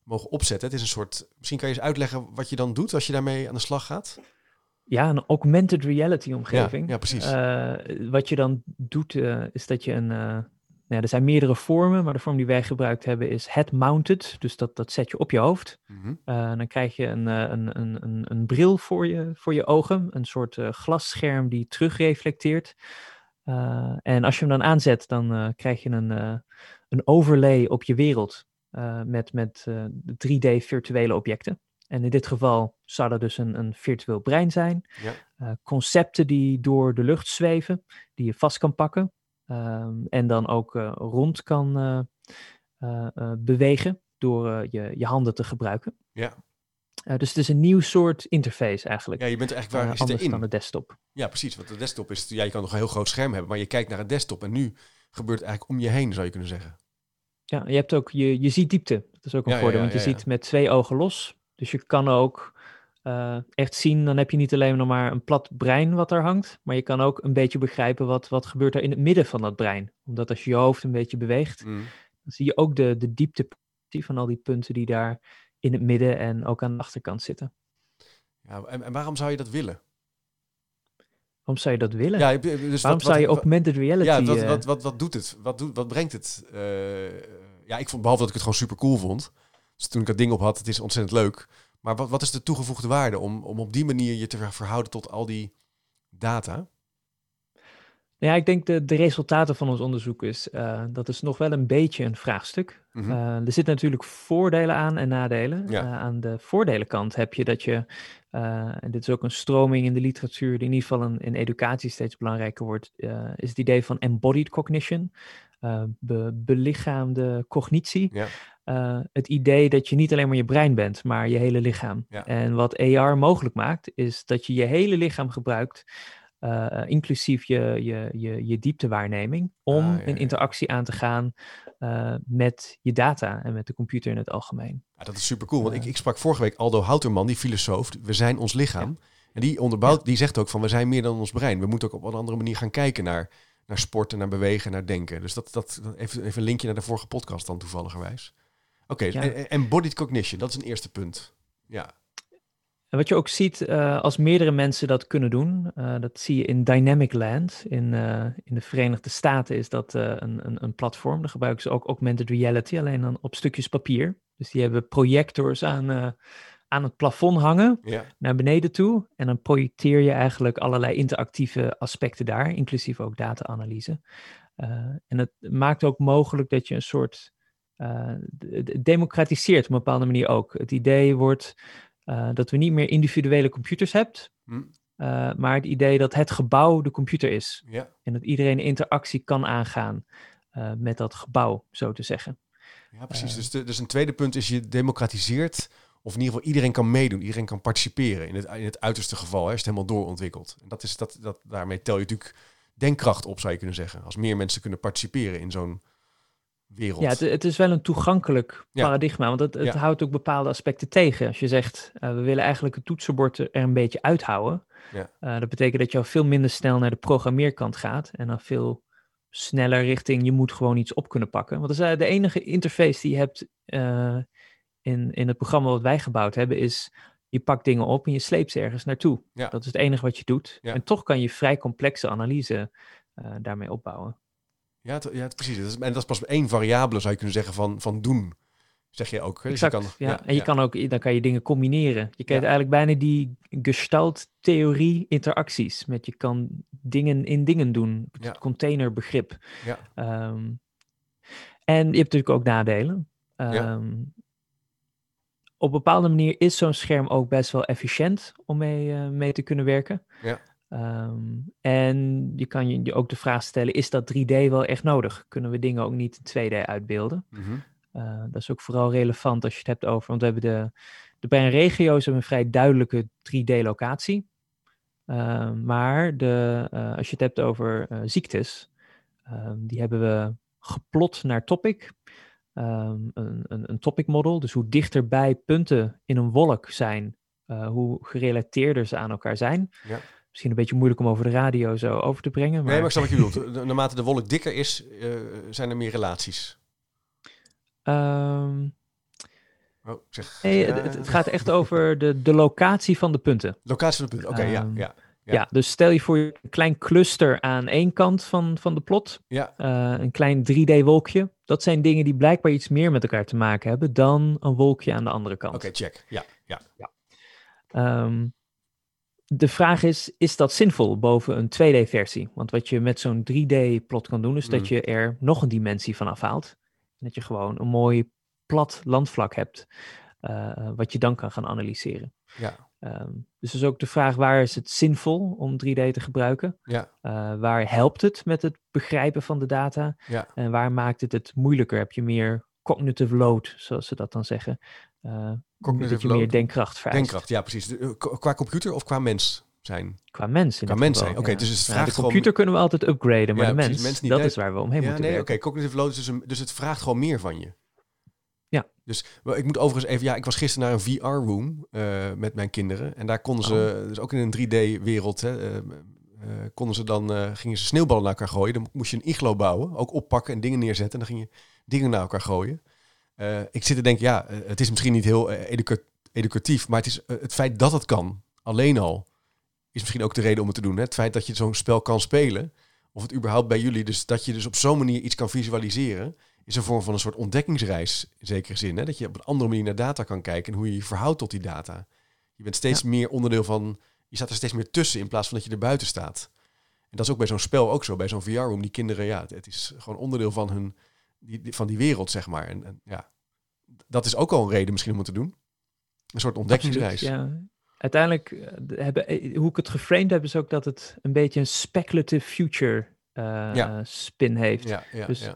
mogen opzetten. Het is een soort. Misschien kan je eens uitleggen wat je dan doet als je daarmee aan de slag gaat. Ja, een augmented reality omgeving. ja, precies. Eh, wat je dan doet, eh, is dat je een. eh, nou ja, er zijn meerdere vormen, maar de vorm die wij gebruikt hebben is head-mounted. Dus dat, dat zet je op je hoofd. Eh, dan krijg je een, eh, een, een, een, een bril voor je, voor je ogen, een soort eh, glasscherm die terugreflecteert. Eh, en als je hem dan aanzet, dan krijg je een, een overlay op je wereld met, met eh, 3D-virtuele objecten. En in dit geval zou dat dus een, een virtueel brein zijn. Ja. Concepten die door de lucht zweven, die je vast kan pakken. Ehm, en dan ook eh, rond kan eh, eh, bewegen door je, je handen te gebruiken. Ja. Dus het is een nieuw soort interface eigenlijk. ja, je bent er eigenlijk waar zit anders dan erin. de desktop. Ja, precies. Want de desktop is. Ja, je kan nog een heel groot scherm hebben, maar je kijkt naar een desktop. En nu gebeurt het eigenlijk om je heen, zou je kunnen zeggen. Ja, je hebt ook, je, je ziet diepte. Dat is ook een Ja, voordeel, ja, want je ziet met twee ogen los. Dus je kan ook eh, echt zien, dan heb je niet alleen nog maar een plat brein wat er hangt, maar je kan ook een beetje begrijpen wat, wat gebeurt er in het midden van dat brein. Omdat als je je hoofd een beetje beweegt, Mm. dan zie je ook de, de diepte van al die punten die daar in het midden en ook aan de achterkant zitten. Ja, en, en waarom zou je dat willen? Waarom zou je dat willen? Ja, dus Waarom wat, zou je wat- augmented reality... Ja, wat, eh, wat, wat, wat doet het? Wat, doet, wat brengt het? Eh, ja, ik vond, behalve dat ik het gewoon super cool vond. Dus toen ik dat ding op had, het is ontzettend leuk. Maar wat, wat is de toegevoegde waarde om, om op die manier je te ver- verhouden tot al die data? Ja, ik denk de, de resultaten van ons onderzoek is, eh, dat is nog wel een beetje een vraagstuk. Mhm. Eh, er zitten natuurlijk voordelen aan en nadelen. Ja. Eh, aan de voordelenkant heb je dat je, en dit is ook een stroming in de literatuur die in ieder geval in, in educatie steeds belangrijker wordt, is het idee van embodied cognition, eh, be- belichaamde cognitie. Ja. Eh, het idee dat je niet alleen maar je brein bent, maar je hele lichaam. Ja. En wat AR mogelijk maakt, is dat je je hele lichaam gebruikt uh, inclusief je, je, je, je dieptewaarneming, om ah, een interactie aan te gaan uh, met je data en met de computer in het algemeen. Ja, dat is super cool, want ik, ik sprak vorige week Aldo Houterman, die filosoof, we zijn ons lichaam. En die onderbouwt, die zegt ook van we zijn meer dan ons brein. We moeten ook op een andere manier gaan kijken naar, naar sporten, naar bewegen, naar denken. Dus dat, dat, even, even een linkje naar de vorige podcast dan toevalligerwijs. Oké, en embodied cognition, dat is een eerste punt. Ja. En wat je ook ziet uh, als meerdere mensen dat kunnen doen, uh, dat zie je in Dynamic Land. In, uh, in de Verenigde Staten is dat een, een, een, platform. Daar gebruiken ze ook augmented reality, alleen dan op stukjes papier. Dus die hebben projectors aan, aan het plafond hangen, ja. naar beneden toe. En dan projecteer je eigenlijk allerlei interactieve aspecten daar, inclusief ook data-analyse. en het maakt ook mogelijk dat je een soort democratiseert op een bepaalde manier ook. Het idee wordt uh, dat we niet meer individuele computers hebt, hm. maar het idee dat het gebouw de computer is. Ja. En dat iedereen interactie kan aangaan met dat gebouw, zo te zeggen. Ja, precies. Dus, de, dus een tweede punt is je democratiseert, of in ieder geval iedereen kan meedoen, iedereen kan participeren. In het, in het uiterste geval, hè, is het helemaal doorontwikkeld. En dat is, dat, dat, daarmee tel je natuurlijk denkkracht op, zou je kunnen zeggen. Als meer mensen kunnen participeren in zo'n wereld. Ja, het, het, is wel een toegankelijk paradigma, want het, het houdt ook bepaalde aspecten tegen. Als je zegt, uh, we willen eigenlijk het toetsenbord er een beetje uithouden, ja. Uh, dat betekent dat je al veel minder snel naar de programmeerkant gaat en dan veel sneller richting je moet gewoon iets op kunnen pakken. Want dat is uh, de enige interface die je hebt in, in het programma wat wij gebouwd hebben, is je pakt dingen op en je sleept ze ergens naartoe. Ja. Dat is het enige wat je doet. En toch kan je vrij complexe analyse daarmee opbouwen. Ja, ja precies. Dat is, en dat is pas één variabele, zou je kunnen zeggen, van, van doen. Zeg je ook. Dus je kan, ja. En je kan ook, dan kan je dingen combineren. Je kent eigenlijk bijna die gestalt-theorie interacties. Met je kan dingen in dingen doen. Het containerbegrip. Ja. Um, en je hebt natuurlijk ook nadelen. Um, op een bepaalde manier is zo'n scherm ook best wel efficiënt om mee, uh, mee te kunnen werken. Ja. Um, en je kan je ook de vraag stellen, is dat 3D wel echt nodig? Kunnen we dingen ook niet in 2D uitbeelden? Mm -hmm. uh, dat is ook vooral relevant als je het hebt over, want we hebben de, de breinregio's hebben een vrij duidelijke 3D-locatie. Uh, maar de, uh, als je het hebt over ziektes, ehm, die hebben we geplot naar topic. Um, een, een, een, topic model, dus hoe dichterbij punten in een wolk zijn, hoe gerelateerder ze aan elkaar zijn. Ja. Misschien een beetje moeilijk om over de radio zo over te brengen. Maar... Nee, maar ik snap wat je bedoelt. Naarmate de wolk dikker is, uh, zijn er meer relaties. Um... Oh, zeg, nee, het, het, gaat echt over de, de locatie van de punten. Locatie van de punten, oké, ja, ehm, ja, ja. Ja, dus stel je voor een klein cluster aan één kant van, van de plot. Ja. Uh, een klein 3D-wolkje. Dat zijn dingen die blijkbaar iets meer met elkaar te maken hebben dan een wolkje aan de andere kant. Oké, check. Ja, ja. ja. Um, de vraag is, is dat zinvol boven een 2D-versie? Want wat je met zo'n 3D-plot kan doen, is dat mm. je er nog een dimensie van afhaalt. En dat je gewoon een mooi plat landvlak hebt, uh, wat je dan kan gaan analyseren. Ja. Um, dus is ook de vraag, waar is het zinvol om 3D te gebruiken? Ja. Uh, waar helpt het met het begrijpen van de data? Ja. En waar maakt het het moeilijker? Heb je meer cognitive load, zoals ze dat dan zeggen? Uh, dat je meer denkkracht vereist. Denkkracht, ja precies. Eh, qua computer of qua mens zijn? Qua mens. Qua mens zijn, oké. dus het vraagt de computer kunnen we altijd upgraden, maar de mens, mens niet, dat is waar we omheen ja, moeten nee, Oké, cognitive load is dus, een, dus het vraagt gewoon meer van je. Ja. Dus ik moet overigens even, ja, ik was gisteren naar een VR-room uh, eh, met mijn kinderen. En daar konden ze, oh. dus ook in een 3D-wereld, uh, konden ze dan, gingen ze sneeuwballen naar elkaar gooien. Dan moest je een iglo bouwen, ook oppakken en dingen neerzetten. En dan ging je dingen naar elkaar gooien. Ik zit te denken, ja, eh, het is misschien niet heel educatief, maar het is het feit dat het kan, alleen al, is misschien ook de reden om het te doen. Hè? Het feit dat je zo'n spel kan spelen, of het überhaupt bij jullie, dus dat je dus op zo'n manier iets kan visualiseren, is een vorm van een soort ontdekkingsreis in zekere zin. Hè? Dat je op een andere manier naar data kan kijken en hoe je je verhoudt tot die data. Je bent steeds meer onderdeel van, je staat er steeds meer tussen in plaats van dat je er buiten staat. En dat is ook bij zo'n spel ook zo, bij zo'n VR-room. Die kinderen, ja, het, het is gewoon onderdeel van hun die, van die wereld, zeg maar. En, en, ja, dat is ook al een reden misschien om het te doen. Een soort ontdekkingsreis. ja. Uiteindelijk, uh, hebben, eh, hoe ik het geframed heb, is ook dat het een beetje een speculative future uh, ja. spin heeft. Ja, ja, dus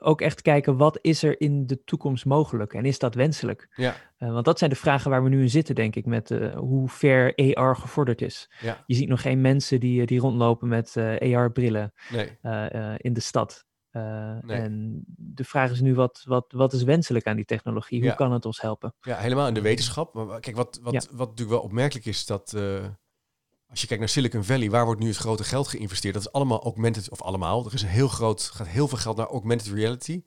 ook echt kijken wat is er in de toekomst mogelijk en is dat wenselijk? Ja. want dat zijn de vragen waar we nu in zitten, denk ik, met hoe ver AR gevorderd is. Ja. Je ziet nog geen mensen die, die rondlopen met AR-brillen nee. in de stad. En de vraag is nu, wat, wat, wat is wenselijk aan die technologie? Hoe kan het ons helpen? Ja, helemaal in de wetenschap. Maar kijk, wat, wat, wat natuurlijk wel opmerkelijk is, dat als je kijkt naar Silicon Valley, waar wordt nu het grote geld geïnvesteerd? Dat is allemaal augmented, of allemaal. Er is een heel groot, gaat heel veel geld naar augmented reality.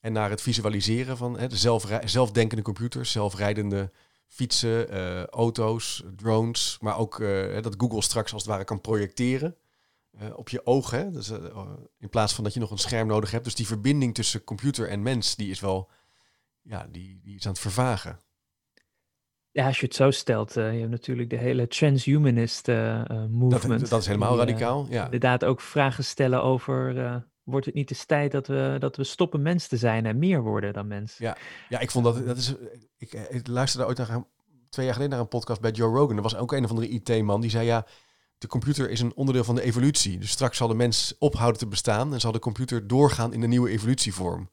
En naar het visualiseren van hè, de zelfdenkende computers, zelfrijdende fietsen, uh, auto's, drones. Maar ook uh, dat Google straks als het ware kan projecteren uh, op je ogen. Dus, in plaats van dat je nog een scherm nodig hebt. Dus die verbinding tussen computer en mens, die is wel, ja, die, die is aan het vervagen. Ja, als je het zo stelt, uh, je hebt natuurlijk de hele transhumanist uh, movement. Dat, dat, is helemaal radicaal, ja. Inderdaad ook vragen stellen over, wordt het niet de tijd dat we, dat we stoppen mens te zijn en meer worden dan mens? Ja, ja ik vond dat, dat is, ik, ik luisterde ooit naar, twee jaar geleden naar een podcast bij Joe Rogan. Er was ook een of andere IT-man die zei, ja, de computer is een onderdeel van de evolutie. Dus straks zal de mens ophouden te bestaan en zal de computer doorgaan in een nieuwe evolutievorm.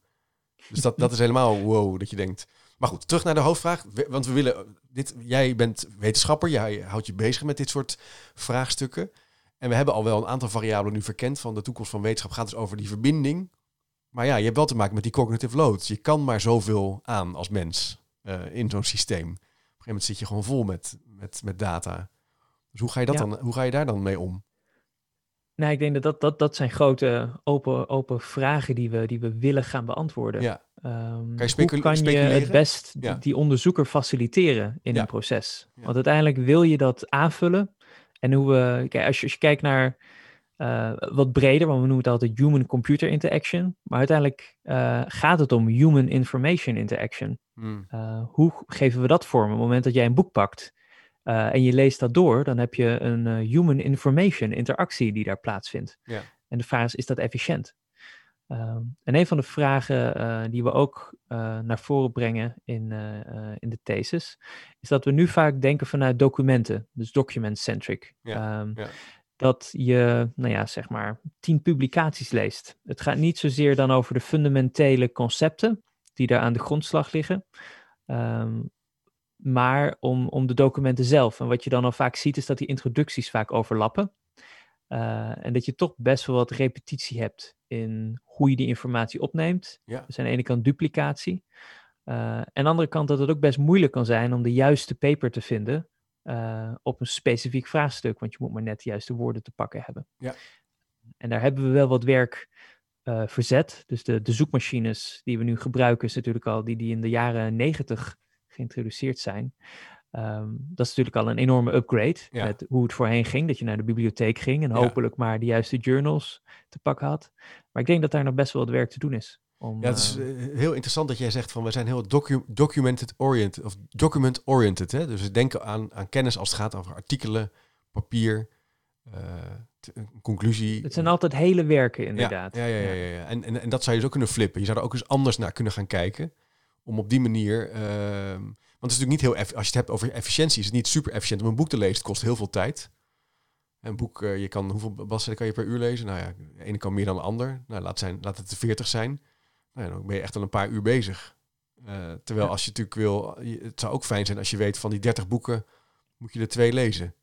Dus dat, dat is helemaal wow, dat je denkt. Maar goed, terug naar de hoofdvraag. Want we willen. Dit, jij bent wetenschapper, jij houdt je bezig met dit soort vraagstukken. En we hebben al wel een aantal variabelen nu verkend van de toekomst van wetenschap. Gaat dus over die verbinding. Maar ja, je hebt wel te maken met die cognitive load. Je kan maar zoveel aan als mens uh, in zo'n systeem. Op een gegeven moment zit je gewoon vol met, met, met data. Dus hoe ga je, dat dan, hoe ga je daar dan mee om? Nou, ik denk dat dat, dat, dat zijn grote open, open vragen die we, die we willen gaan beantwoorden. Ja. Um, kan je hoe kan je het best die, onderzoeker faciliteren in een proces? Want uiteindelijk wil je dat aanvullen. En hoe we, kijk, als, je, als je kijkt naar uh, wat breder, want we noemen het altijd human-computer interaction. Maar uiteindelijk uh, gaat het om human information interaction. Hmm. Uh, hoe geven we dat vorm? Op het moment dat jij een boek pakt en je leest dat door, dan heb je een human information interactie die daar plaatsvindt. Ja. En de vraag is, is dat efficiënt? Ehm, en een van de vragen uh, die we ook naar voren brengen in, in de thesis, is dat we nu vaak denken vanuit documenten, dus document-centric. Ja, um, ja. Dat je, nou ja, zeg maar, tien publicaties leest. Het gaat niet zozeer dan over de fundamentele concepten die daar aan de grondslag liggen, um, maar om, om de documenten zelf. En wat je dan al vaak ziet, is dat die introducties vaak overlappen. en dat je toch best wel wat repetitie hebt in hoe je die informatie opneemt. Ja. Dus aan de ene kant duplicatie. Uh, en aan de andere kant dat het ook best moeilijk kan zijn om de juiste paper te vinden uh, op een specifiek vraagstuk, want je moet maar net de juiste woorden te pakken hebben. Ja. En daar hebben we wel wat werk verzet. Dus de, de zoekmachines die we nu gebruiken, is natuurlijk al die, die in de jaren negentig geïntroduceerd zijn. Um, dat is natuurlijk al een enorme upgrade ja. met hoe het voorheen ging. Dat je naar de bibliotheek ging en hopelijk maar de juiste journals te pakken had. Maar ik denk dat daar nog best wel wat werk te doen is. Om, ja, het is uh, heel interessant dat jij zegt van we zijn heel docu documented oriented of document oriented. Hè? Dus we denken aan, aan kennis als het gaat over artikelen, papier, uh, een conclusie. Het zijn altijd hele werken inderdaad. Ja, ja, ja, ja, ja. En, en, en dat zou je dus ook kunnen flippen. Je zou er ook eens anders naar kunnen gaan kijken. Om op die manier. Uh, want het is natuurlijk niet heel, als je het hebt over efficiëntie, is het niet super efficiënt om een boek te lezen. Het kost heel veel tijd. Een boek, uh, je kan, hoeveel bladzijden kan je per uur lezen? Nou ja, de ene kan meer dan de ander. Nou, laat, zijn, laat het de 40 zijn. Nou ja, dan ben je echt al een paar uur bezig. Uh, terwijl ja. als je natuurlijk wil, het zou ook fijn zijn als je weet van die 30 boeken moet je er twee lezen.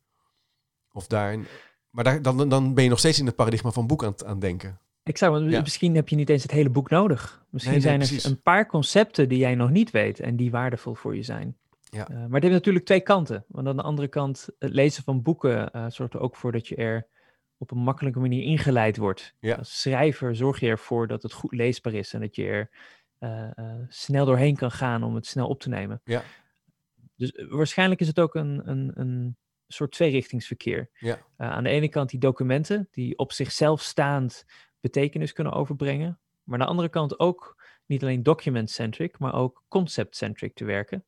Of daarin, maar daar, dan, dan ben je nog steeds in het paradigma van boek aan het aan denken. Ik zou, ja. misschien heb je niet eens het hele boek nodig. Misschien Nee, nee, zijn er precies. een paar concepten die jij nog niet weet en die waardevol voor je zijn. Ja. Uh, maar het heeft natuurlijk twee kanten. Want aan de andere kant, het lezen van boeken uh, zorgt er ook voor dat je er op een makkelijke manier ingeleid wordt. Ja. Als schrijver zorg je ervoor dat het goed leesbaar is en dat je er uh, snel doorheen kan gaan om het snel op te nemen. Ja. Dus waarschijnlijk is het ook een, een, een soort tweerichtingsverkeer. Ja. aan de ene kant die documenten die op zichzelf staand betekenis kunnen overbrengen. Maar aan de andere kant ook niet alleen document-centric, maar ook concept-centric te werken.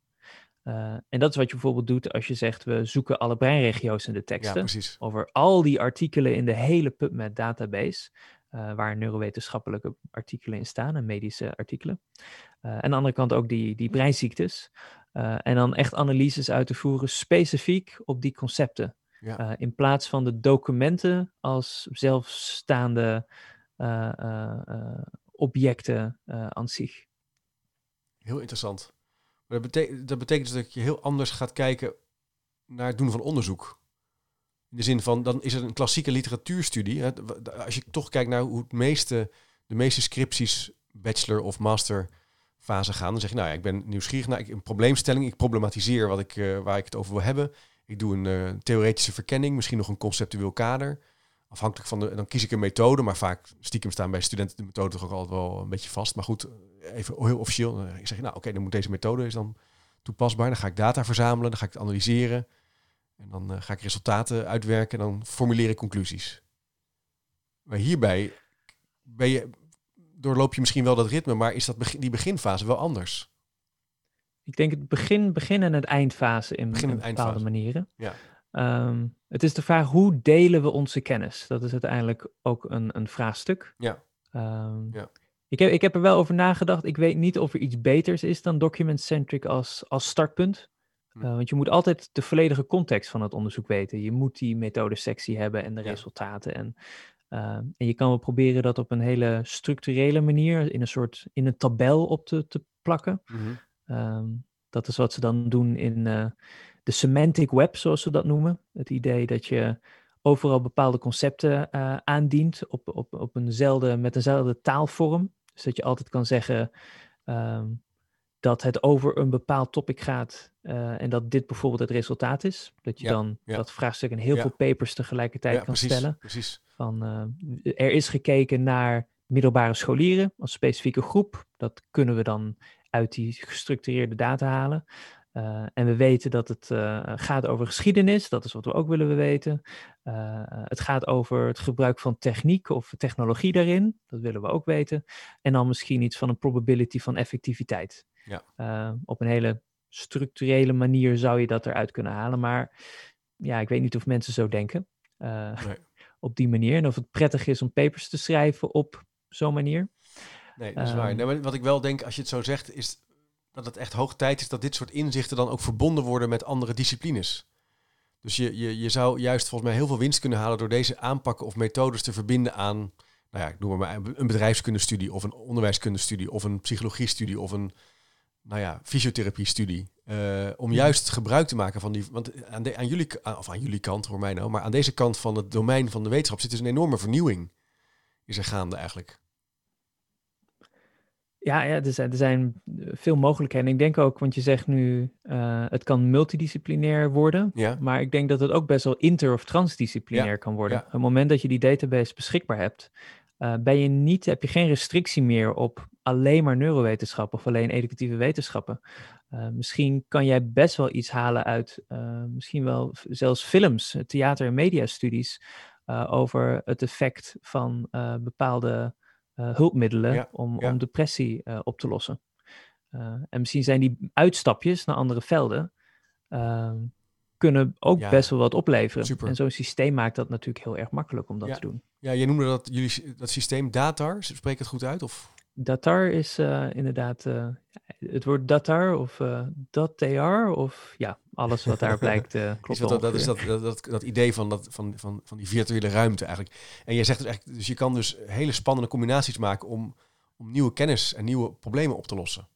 Uh, en dat is wat je bijvoorbeeld doet als je zegt, we zoeken alle breinregio's in de teksten. Ja, precies. Over al die artikelen in de hele PubMed database, uh, waar neurowetenschappelijke artikelen in staan en medische artikelen. Uh, en aan de andere kant ook die, die breinziektes. en dan echt analyses uit te voeren specifiek op die concepten. Ja. in plaats van de documenten als zelfstaande objecten aan zich. Heel interessant. Maar dat, betekent, dat betekent dus dat je heel anders gaat kijken naar het doen van onderzoek. In de zin van, dan is het een klassieke literatuurstudie. Als je toch kijkt naar hoe het meeste, de meeste scripties bachelor of master fase gaan, dan zeg je, nou ja, ik ben nieuwsgierig naar een probleemstelling, ik problematiseer wat ik, waar ik het over wil hebben. Ik doe een theoretische verkenning, misschien nog een conceptueel kader. Afhankelijk van de, dan kies ik een methode, maar vaak stiekem staan bij studenten de methode toch ook altijd wel een beetje vast. Maar goed, even heel officieel. Ik zeg, nou oké, dan moet deze methode is dan toepasbaar. Dan ga ik data verzamelen, dan ga ik het analyseren. En dan uh, ga ik resultaten uitwerken en dan formuleer ik conclusies. Maar hierbij ben je, doorloop je misschien wel dat ritme, maar is dat begin, die beginfase wel anders? Ik denk het begin, begin en het eindfase in, begin in bepaalde manieren. Ja. Um, het is de vraag hoe delen we onze kennis? Dat is uiteindelijk ook een, een vraagstuk. Ja. Um, ja. Ik, heb, ik heb er wel over nagedacht. Ik weet niet of er iets beters is dan document-centric als, als startpunt. Hm. Uh, want je moet altijd de volledige context van het onderzoek weten. Je moet die methodesectie hebben en de ja. resultaten. En, uh, en je kan wel proberen dat op een hele structurele manier, in een soort in een tabel op te, te plakken. Mm -hmm. um, dat is wat ze dan doen in uh, de semantic web, zoals ze dat noemen. Het idee dat je overal bepaalde concepten uh, aandient op, op, op eenzelfde, met eenzelfde taalvorm. Dus dat je altijd kan zeggen um, dat het over een bepaald topic gaat uh, en dat dit bijvoorbeeld het resultaat is. Dat je Ja, dan ja. dat vraagstuk in heel Ja. veel papers tegelijkertijd Ja, kan precies, stellen. precies. Van, eh, er is gekeken naar middelbare scholieren als specifieke groep. Dat kunnen we dan uit die gestructureerde data halen. Eh, en we weten dat het eh, gaat over geschiedenis, dat is wat we ook willen weten. Eh, het gaat over het gebruik van techniek of technologie daarin, dat willen we ook weten. En dan misschien iets van een probability van effectiviteit. Ja. Op een hele structurele manier zou je dat eruit kunnen halen, maar ja, ik weet niet of mensen zo denken. Nee. Op die manier. En of het prettig is om papers te schrijven op zo'n manier. Nee, dat is waar. Ehm. Nee, maar wat ik wel denk, als je het zo zegt, is dat het echt hoog tijd is dat dit soort inzichten dan ook verbonden worden met andere disciplines. Dus je, je, je zou juist volgens mij heel veel winst kunnen halen door deze aanpakken of methodes te verbinden aan, nou ja, ik noem maar, een bedrijfskundestudie of een onderwijskundestudie of een psychologiestudie of een, nou ja, fysiotherapiestudie. Eh, om juist gebruik te maken van die, want aan, de, aan jullie, of aan jullie kant, hoor mij nou, maar aan deze kant van het domein van de wetenschap zit dus een enorme vernieuwing. Is er gaande eigenlijk. Ja, ja er, zijn, er zijn veel mogelijkheden. Ik denk ook, want je zegt nu, eh, het kan multidisciplinair worden. Ja, Maar ik denk dat het ook best wel inter- of transdisciplinair kan worden. ja. Op het moment dat je die database beschikbaar hebt, eh, ben je niet, heb je geen restrictie meer op alleen maar neurowetenschap of alleen educatieve wetenschappen. Eh, misschien kan jij best wel iets halen uit misschien wel zelfs films, theater- en mediastudies over het effect van bepaalde hulpmiddelen Ja, om, ja. om depressie eh, op te lossen. Eh, en misschien zijn die uitstapjes naar andere velden ehm, kunnen ook Ja, best wel wat opleveren. super. En zo'n systeem maakt dat natuurlijk heel erg makkelijk om dat te doen. Ja, je noemde dat jullie dat systeem Datar. Spreek het goed uit? Of? Datar is eh, inderdaad eh, het woord datar of eh datar of ja, alles wat daar blijkt klopt Is dat, dat is dat, dat, dat, idee van, dat, van, van, van die virtuele ruimte eigenlijk. En jij zegt dus echt, dus je kan dus hele spannende combinaties maken om, om nieuwe kennis en nieuwe problemen op te lossen.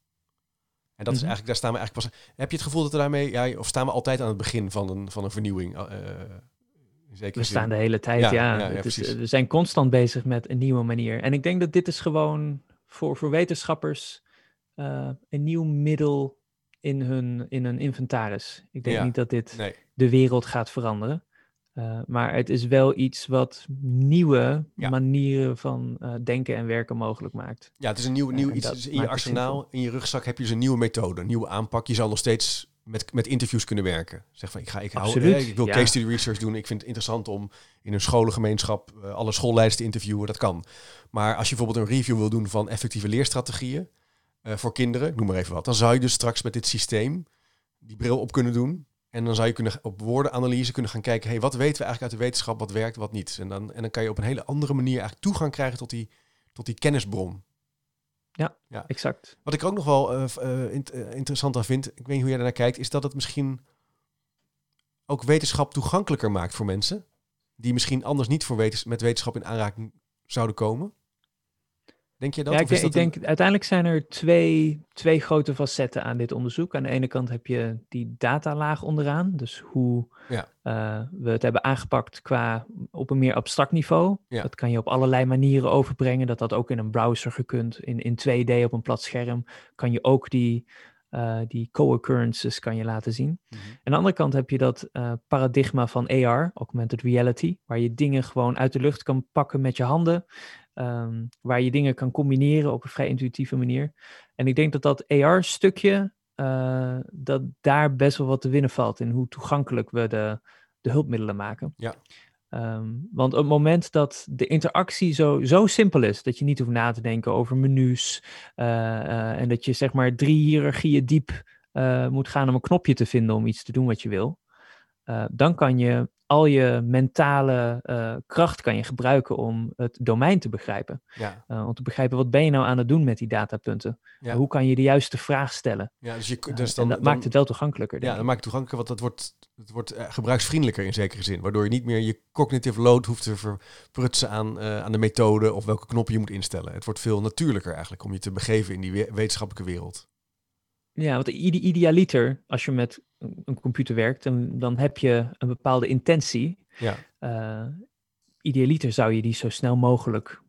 En dat is Mhm. eigenlijk, daar staan we eigenlijk pas. Heb je het gevoel dat we daarmee, ja, of staan we altijd aan het begin van een, van een vernieuwing? in zekere We staan de hele tijd, Ja, ja. ja, ja, Het is, precies. we zijn constant bezig met een nieuwe manier. En ik denk dat dit is gewoon voor, voor wetenschappers eh, een nieuw middel in hun, in hun inventaris. Ik denk Ja, niet dat dit Nee, de wereld gaat veranderen. Eh, maar het is wel iets wat nieuwe Ja. manieren van eh, denken en werken mogelijk maakt. ja, het is een nieuw, nieuw iets. Dus in je arsenaal, in je rugzak heb je dus een nieuwe methode, een nieuwe aanpak. Je zal nog steeds met, met interviews kunnen werken. Zeg van, ik, ga, ik, hou, eh, ik wil ja. case study research doen. Ik vind het interessant om in een scholengemeenschap eh, alle schoolleiders te interviewen. Dat kan. Maar als je bijvoorbeeld een review wil doen van effectieve leerstrategieën eh, voor kinderen, noem maar even wat, dan zou je dus straks met dit systeem die bril op kunnen doen. En dan zou je kunnen, op woordenanalyse kunnen gaan kijken, hey, wat weten we eigenlijk uit de wetenschap, wat werkt, wat niet. En dan, en dan kan je op een hele andere manier eigenlijk toegang krijgen tot die, tot die kennisbron. Exact. Wat ik ook nog wel eh, eh, int- eh, interessant aan vind, ik weet niet hoe jij daarnaar kijkt, is dat het misschien ook wetenschap toegankelijker maakt voor mensen. Die misschien anders niet voor wetens met wetenschap in aanraking zouden komen. Denk je dat? Ja, ik, dat ik denk, uiteindelijk zijn er twee, twee grote facetten aan dit onderzoek. Aan de ene kant heb je die datalaag onderaan. Dus hoe Ja. eh, we het hebben aangepakt qua op een meer abstract niveau. Ja. Dat kan je op allerlei manieren overbrengen. Dat dat ook in een browser gekund. In, in 2D op een plat scherm kan je ook die, eh, die co-occurrences kan je laten zien. Mhm. Aan de andere kant heb je dat eh, paradigma van AR, augmented reality, waar je dingen gewoon uit de lucht kan pakken met je handen, ehm, waar je dingen kan combineren op een vrij intuïtieve manier. En ik denk dat dat AR-stukje, eh, dat daar best wel wat te winnen valt in hoe toegankelijk we de, de hulpmiddelen maken. Ja. Ehm, want op het moment dat de interactie zo, zo simpel is, dat je niet hoeft na te denken over menus eh, eh, en dat je zeg maar drie hiërarchieën diep moet gaan om een knopje te vinden om iets te doen wat je wil, dan kan je al je mentale eh, kracht kan je gebruiken om het domein te begrijpen. Ja, Eh, om te begrijpen wat ben je nou aan het doen met die datapunten. Ja. Hoe kan je de juiste vraag stellen? ja dus, je, Eh, dus dan, en dat dan- maakt het wel toegankelijker. Ja, ik. maakt het toegankelijker, want het wordt, het wordt gebruiksvriendelijker in zekere zin. Waardoor je niet meer je cognitive load hoeft te verprutsen aan, aan de methode of welke knoppen je moet instellen. Het wordt veel natuurlijker eigenlijk om je te begeven in die we- wetenschappelijke wereld. Ja, want ide- idealiter, als je met een computer werkt, dan, dan heb je een bepaalde intentie. Ja, Eh, idealiter zou je die zo snel mogelijk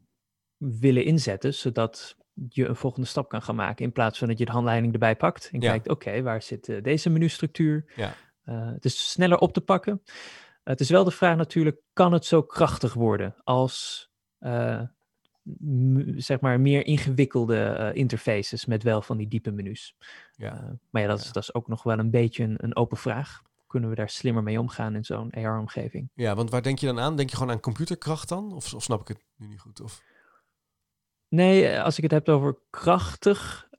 willen inzetten, zodat je een volgende stap kan gaan maken. In plaats van dat je de handleiding erbij pakt en Ja. kijkt, oké, waar zit eh, deze menustructuur? Ja. Eh, het is sneller op te pakken. het is wel de vraag natuurlijk, kan het zo krachtig worden als zeg maar meer ingewikkelde eh, interfaces met wel van die diepe menus? ja. Eh, maar ja, dat is, dat is ook nog wel een beetje een, een open vraag. Kunnen we daar slimmer mee omgaan in zo'n AR-omgeving? ja, want waar denk je dan aan? Denk je gewoon aan computerkracht dan? Of, of snap ik het nu niet goed? Of... Nee, eh, als ik het heb over krachtig,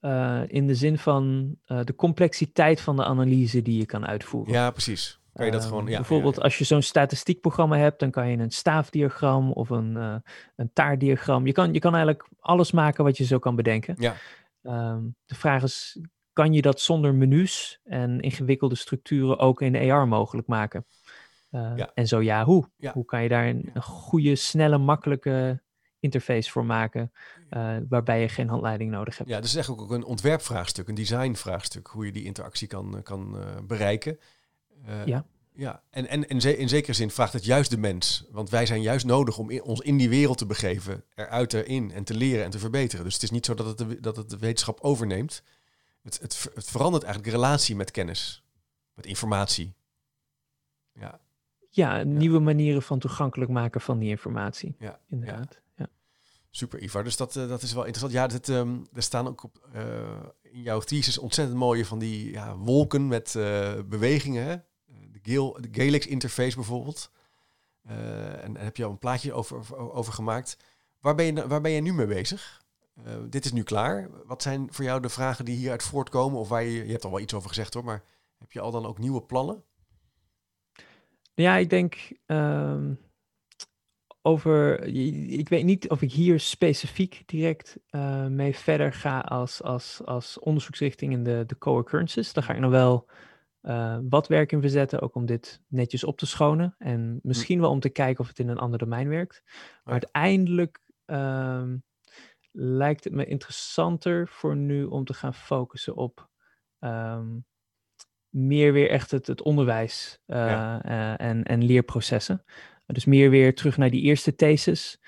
in de zin van de complexiteit van de analyse die je kan uitvoeren. Ja, precies. Kan je dat Ehm, gewoon... Ja, bijvoorbeeld ja, als je zo'n statistiekprogramma hebt, dan kan je een staafdiagram of een, eh een taartdiagram. Je kan, je kan eigenlijk alles maken wat je zo kan bedenken. Ja. Ehm, de vraag is, kan je dat zonder menus en ingewikkelde structuren ook in AR mogelijk maken? Eh, Ja. En zo ja, hoe? Ja. Hoe kan je daar een, goede, snelle, makkelijke interface voor maken, eh, waarbij je geen handleiding nodig hebt? Ja, dat is echt ook een ontwerpvraagstuk, een designvraagstuk, hoe je die interactie kan, kan bereiken. Eh, Ja. Ja, en, en, en in zekere zin vraagt het juist de mens. Want wij zijn juist nodig om in- ons in die wereld te begeven, eruit erin en te leren en te verbeteren. Dus het is niet zo dat het de, dat het de wetenschap overneemt. Het, het, het verandert eigenlijk de relatie met kennis, met informatie. Ja, Ja, nieuwe manieren van toegankelijk maken van die informatie. ja, Inderdaad. Ja. Super, Ivar. Dus dat, eh, dat is wel interessant. Ja, dit, ehm, er staan ook op, eh, in jouw thesis ontzettend mooie van die ja, wolken met eh, bewegingen. Galex interface bijvoorbeeld. Eh, en, heb je al een plaatje over, over, gemaakt. Waar ben, je, waar ben je nu mee bezig? Eh, dit is nu klaar. Wat zijn voor jou de vragen die hieruit voortkomen? Of waar je, je hebt al wel iets over gezegd hoor, maar heb je al dan ook nieuwe plannen? Ja, ik denk ehm, over. Ik weet niet of ik hier specifiek direct eh, mee verder ga als, als, als onderzoeksrichting in de, de co-occurrences. Daar ga ik nog wel eh, wat werk in verzetten, ook om dit netjes op te schonen. En misschien wel om te kijken of het in een ander domein werkt. Maar uiteindelijk ehm, lijkt het me interessanter voor nu om te gaan focussen op. ehm, meer weer echt het, het onderwijs eh, Ja. eh, en, en leerprocessen. Dus meer weer terug naar die eerste thesis.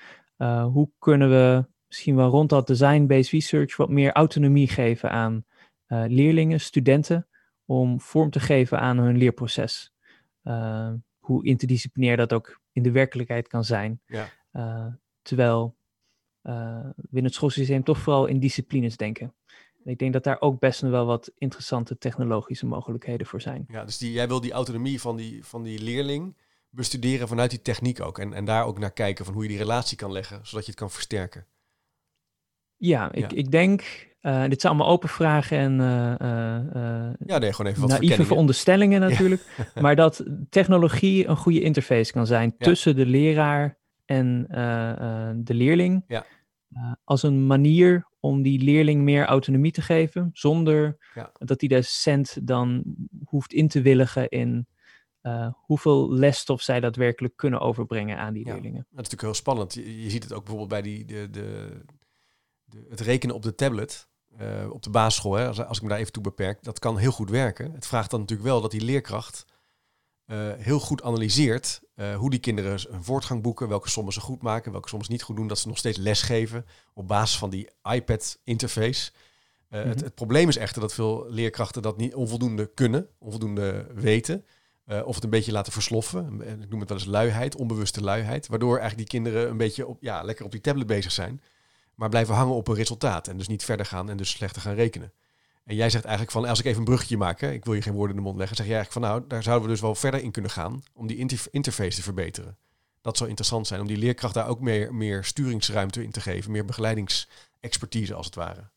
Hoe kunnen we misschien wel rond dat design-based research wat meer autonomie geven aan leerlingen, studenten, om vorm te geven aan hun leerproces. Eh, hoe interdisciplinair dat ook in de werkelijkheid kan zijn. Ja. Eh, terwijl eh, we in het schoolsysteem toch vooral in disciplines denken. En ik denk dat daar ook best nog wel wat interessante technologische mogelijkheden voor zijn. Ja, dus die, jij wil die autonomie van die, van die leerling bestuderen vanuit die techniek ook. En, en daar ook naar kijken van hoe je die relatie kan leggen, zodat je het kan versterken. Ja, ik, Ja. ik denk, eh, dit zijn allemaal open vragen en eh, Ja, nee, gewoon even wat naïeve veronderstellingen natuurlijk. Maar dat technologie een goede interface kan zijn Ja. tussen de leraar en de leerling. Ja. Als een manier om die leerling meer autonomie te geven, zonder dat die docent dan hoeft in te willigen in hoeveel lesstof zij daadwerkelijk kunnen overbrengen aan die Ja. leerlingen. Dat is natuurlijk heel spannend. Je, je ziet het ook bijvoorbeeld bij die, de, de, de, het rekenen op de tablet, op de basisschool, hè, als, als ik me daar even toe beperk, dat kan heel goed werken. Het vraagt dan natuurlijk wel dat die leerkracht heel goed analyseert hoe die kinderen een voortgang boeken, welke sommen ze goed maken, welke sommen ze niet goed doen, dat ze nog steeds les geven op basis van die iPad-interface. Het, mhm. het, probleem is echter dat veel leerkrachten dat niet onvoldoende kunnen, onvoldoende weten. Of het een beetje laten versloffen. Ik noem het wel eens luiheid, onbewuste luiheid. Waardoor eigenlijk die kinderen een beetje op, ja, lekker op die tablet bezig zijn. Maar blijven hangen op een resultaat. En dus niet verder gaan en dus slechter gaan rekenen. En jij zegt eigenlijk van, als ik even een bruggetje maak, hè, ik wil je geen woorden in de mond leggen, zeg je eigenlijk van nou, daar zouden we dus wel verder in kunnen gaan om die interface te verbeteren. Dat zou interessant zijn, om die leerkracht daar ook meer, meer sturingsruimte in te geven, meer begeleidingsexpertise als het ware.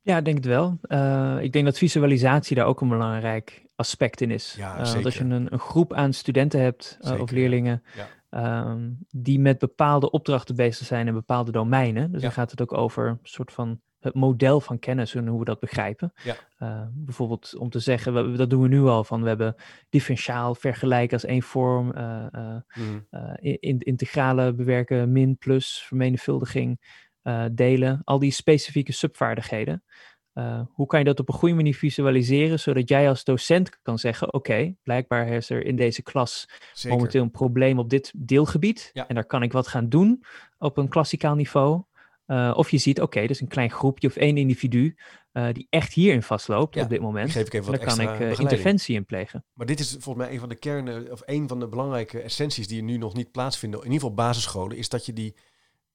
Ja, ik denk het wel. Uh, ik denk dat visualisatie daar ook een belangrijk aspect in is. Ja, uh, want als je een, een, groep aan studenten hebt uh, of leerlingen ja. Um, die met bepaalde opdrachten bezig zijn in bepaalde domeinen. Dus ja. dan gaat het ook over een soort van het model van kennis en hoe we dat begrijpen. Ja. bijvoorbeeld om te zeggen, we, dat doen we nu al, van we hebben differentiaal vergelijken als één vorm, mm. in, integrale bewerken, min, plus, vermenigvuldiging. Delen, al die specifieke subvaardigheden. Uh, hoe kan je dat op een goede manier visualiseren, zodat jij als docent kan zeggen: Oké, okay, blijkbaar is er in deze klas Zeker. momenteel een probleem op dit deelgebied. Ja. En daar kan ik wat gaan doen op een klassikaal niveau. Uh, of je ziet, oké, okay, dus een klein groepje of één individu die echt hierin vastloopt ja, op dit moment. Geef ik even wat daar kan ik interventie in plegen. Maar dit is volgens mij een van de kernen, of een van de belangrijke essenties die nu nog niet plaatsvinden, in ieder geval basisscholen, is dat je die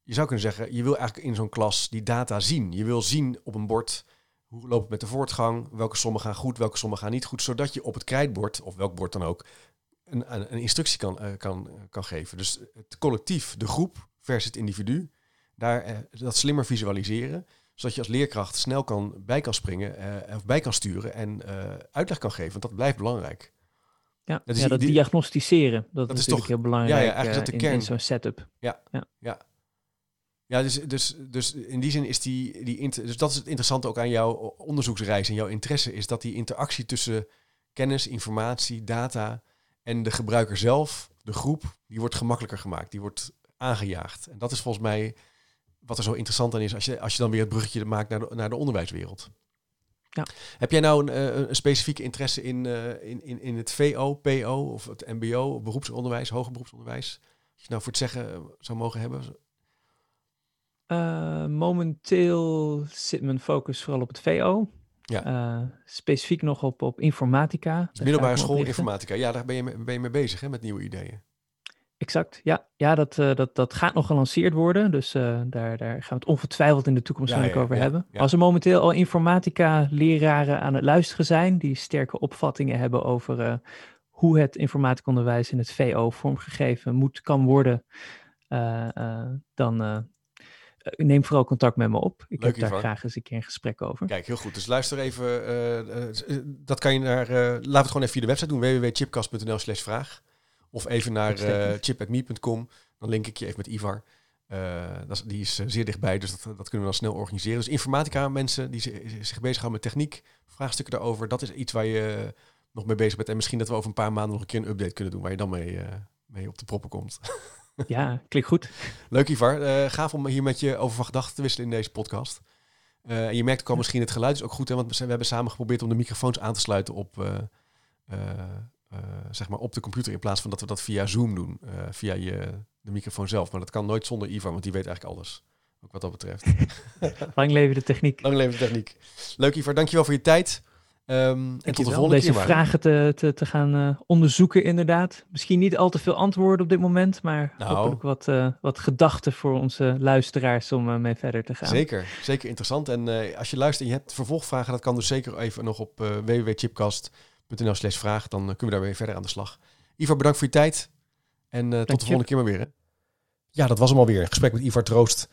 je zou kunnen zeggen, je wil eigenlijk in zo'n klas die data zien. Je wil zien op een bord hoe loopt het met de voortgang, welke sommen gaan goed, welke sommen gaan niet goed, zodat je op het krijtbord, of welk bord dan ook, een, een, instructie kan, uh, kan, kan geven. Dus het collectief, de groep versus het individu, daar uh, dat slimmer visualiseren, zodat je als leerkracht snel kan, bij kan springen uh, of bij kan sturen en uitleg kan geven, want dat blijft belangrijk. Ja, dat, is ja, dat die, diagnosticeren, dat, dat is toch, heel belangrijk ja, ja, eigenlijk dat de kern. in zo'n setup. Ja, ja. ja. Ja, dus, dus, dus in die zin is die, die dus dat is het interessante ook aan jouw onderzoeksreis en jouw interesse, is dat die interactie tussen kennis, informatie, data en de gebruiker zelf, de groep, die wordt gemakkelijker gemaakt, die wordt aangejaagd. En dat is volgens mij wat er zo interessant aan is als je, als je dan weer het bruggetje maakt naar de, naar de onderwijswereld. Ja. Heb jij nou een, een, een specifieke interesse in, uh, in, in, in het VO, PO of het MBO, beroepsonderwijs, hoger beroepsonderwijs? Als je nou voor het zeggen eh, zou mogen hebben. Uh, momenteel zit mijn focus vooral op het VO. Ja. Uh, specifiek nog op, op informatica. Dus middelbare school informatica. Ja, daar ben je, ben je mee bezig hè, met nieuwe ideeën. Exact, ja. Ja, dat, uh, dat, dat gaat nog gelanceerd worden. Dus daar, daar gaan we het ongetwijfeld in de toekomst ja, ja, over hebben. Als er momenteel al informatica-leraren aan het luisteren zijn... die sterke opvattingen hebben over hoe het informaticonderwijs in het VO vormgegeven moet, kan worden... dan, eh, neem vooral contact met me op. Ik heb daar graag eens een keer een gesprek over. Kijk, heel goed. Dus luister even. Uh, dat kan je naar. laat het gewoon even via de website doen: www.chipcast.nl/slash vraag. Of even naar chip.me.com. Dan link ik je even met Ivar. dat, die is zeer dichtbij, dus dat, dat kunnen we dan snel organiseren. Dus informatica, mensen die zich bezighouden met techniek, vraagstukken daarover, dat is iets waar je nog mee bezig bent. En misschien dat we over een paar maanden nog een keer een update kunnen doen, waar je dan mee, mee op de proppen komt. Ja, klinkt goed. Leuk Ivar. Uh, gaaf om hier met je over van gedachten te wisselen in deze podcast. Uh, en je merkt ook al misschien het geluid is ook goed, hè, want we hebben samen geprobeerd om de microfoons aan te sluiten op, uh, zeg maar op de computer in plaats van dat we dat via Zoom doen, via je, de microfoon zelf. Maar dat kan nooit zonder Ivar, want die weet eigenlijk alles. Ook wat dat betreft. Lang leven de techniek. Lang leven de techniek. Leuk Ivar, dankjewel voor je tijd. Um, en tot de volgende deze vragen te, te, te gaan uh, onderzoeken, inderdaad. Misschien niet al te veel antwoorden op dit moment, maar nou, hopelijk wat, uh, wat gedachten voor onze luisteraars om uh, mee verder te gaan. Zeker, zeker interessant. En als je luistert en je hebt vervolgvragen, dat kan dus zeker even nog op www.chipcast.nl slash vraag. Dan kunnen we daar weer verder aan de slag. Ivar, bedankt voor je tijd. En tot de volgende keer maar weer. Hè? Ja, dat was hem alweer. Een gesprek met Ivar Troost,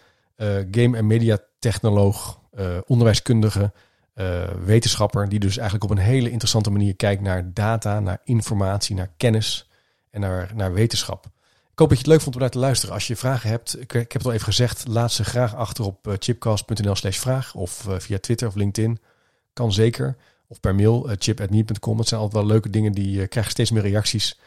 game- en mediatechnoloog, onderwijskundige uh, wetenschapper die dus eigenlijk op een hele interessante manier kijkt naar data, naar informatie, naar kennis en naar, naar wetenschap. Ik hoop dat je het leuk vond om naar te luisteren. Als je vragen hebt, ik, heb het al even gezegd, laat ze graag achter op uh, chipcast.nl slash vraag of uh, via Twitter of LinkedIn. Kan zeker. Of per mail, uh, chip.me.com. Dat zijn altijd wel leuke dingen, die krijgen steeds meer reacties.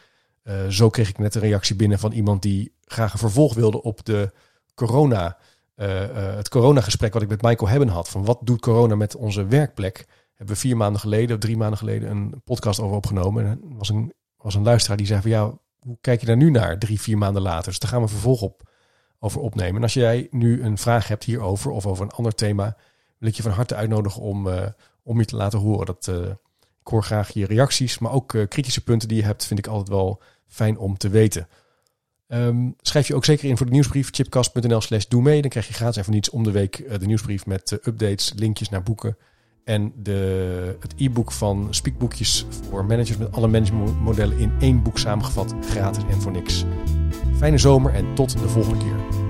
zo kreeg ik net een reactie binnen van iemand die graag een vervolg wilde op de corona uh, het coronagesprek wat ik met Michael Hebben had. Van wat doet corona met onze werkplek? Hebben we vier maanden geleden of drie maanden geleden een podcast over opgenomen. En was een, was een luisteraar die zei van ja, hoe kijk je daar nu naar drie, vier maanden later? Dus daar gaan we vervolg op over opnemen. En als jij nu een vraag hebt hierover of over een ander thema, wil ik je van harte uitnodigen om, uh, om je te laten horen. Dat, ik hoor graag je reacties, maar ook kritische punten die je hebt, vind ik altijd wel fijn om te weten. Um, schrijf je ook zeker in voor de nieuwsbrief chipcast.nl slash doe mee. Dan krijg je gratis even niets om de week de nieuwsbrief met updates, linkjes naar boeken en de, het e-book van Speakboekjes voor managers met alle managementmodellen in één boek samengevat, gratis en voor niks. Fijne zomer en tot de volgende keer.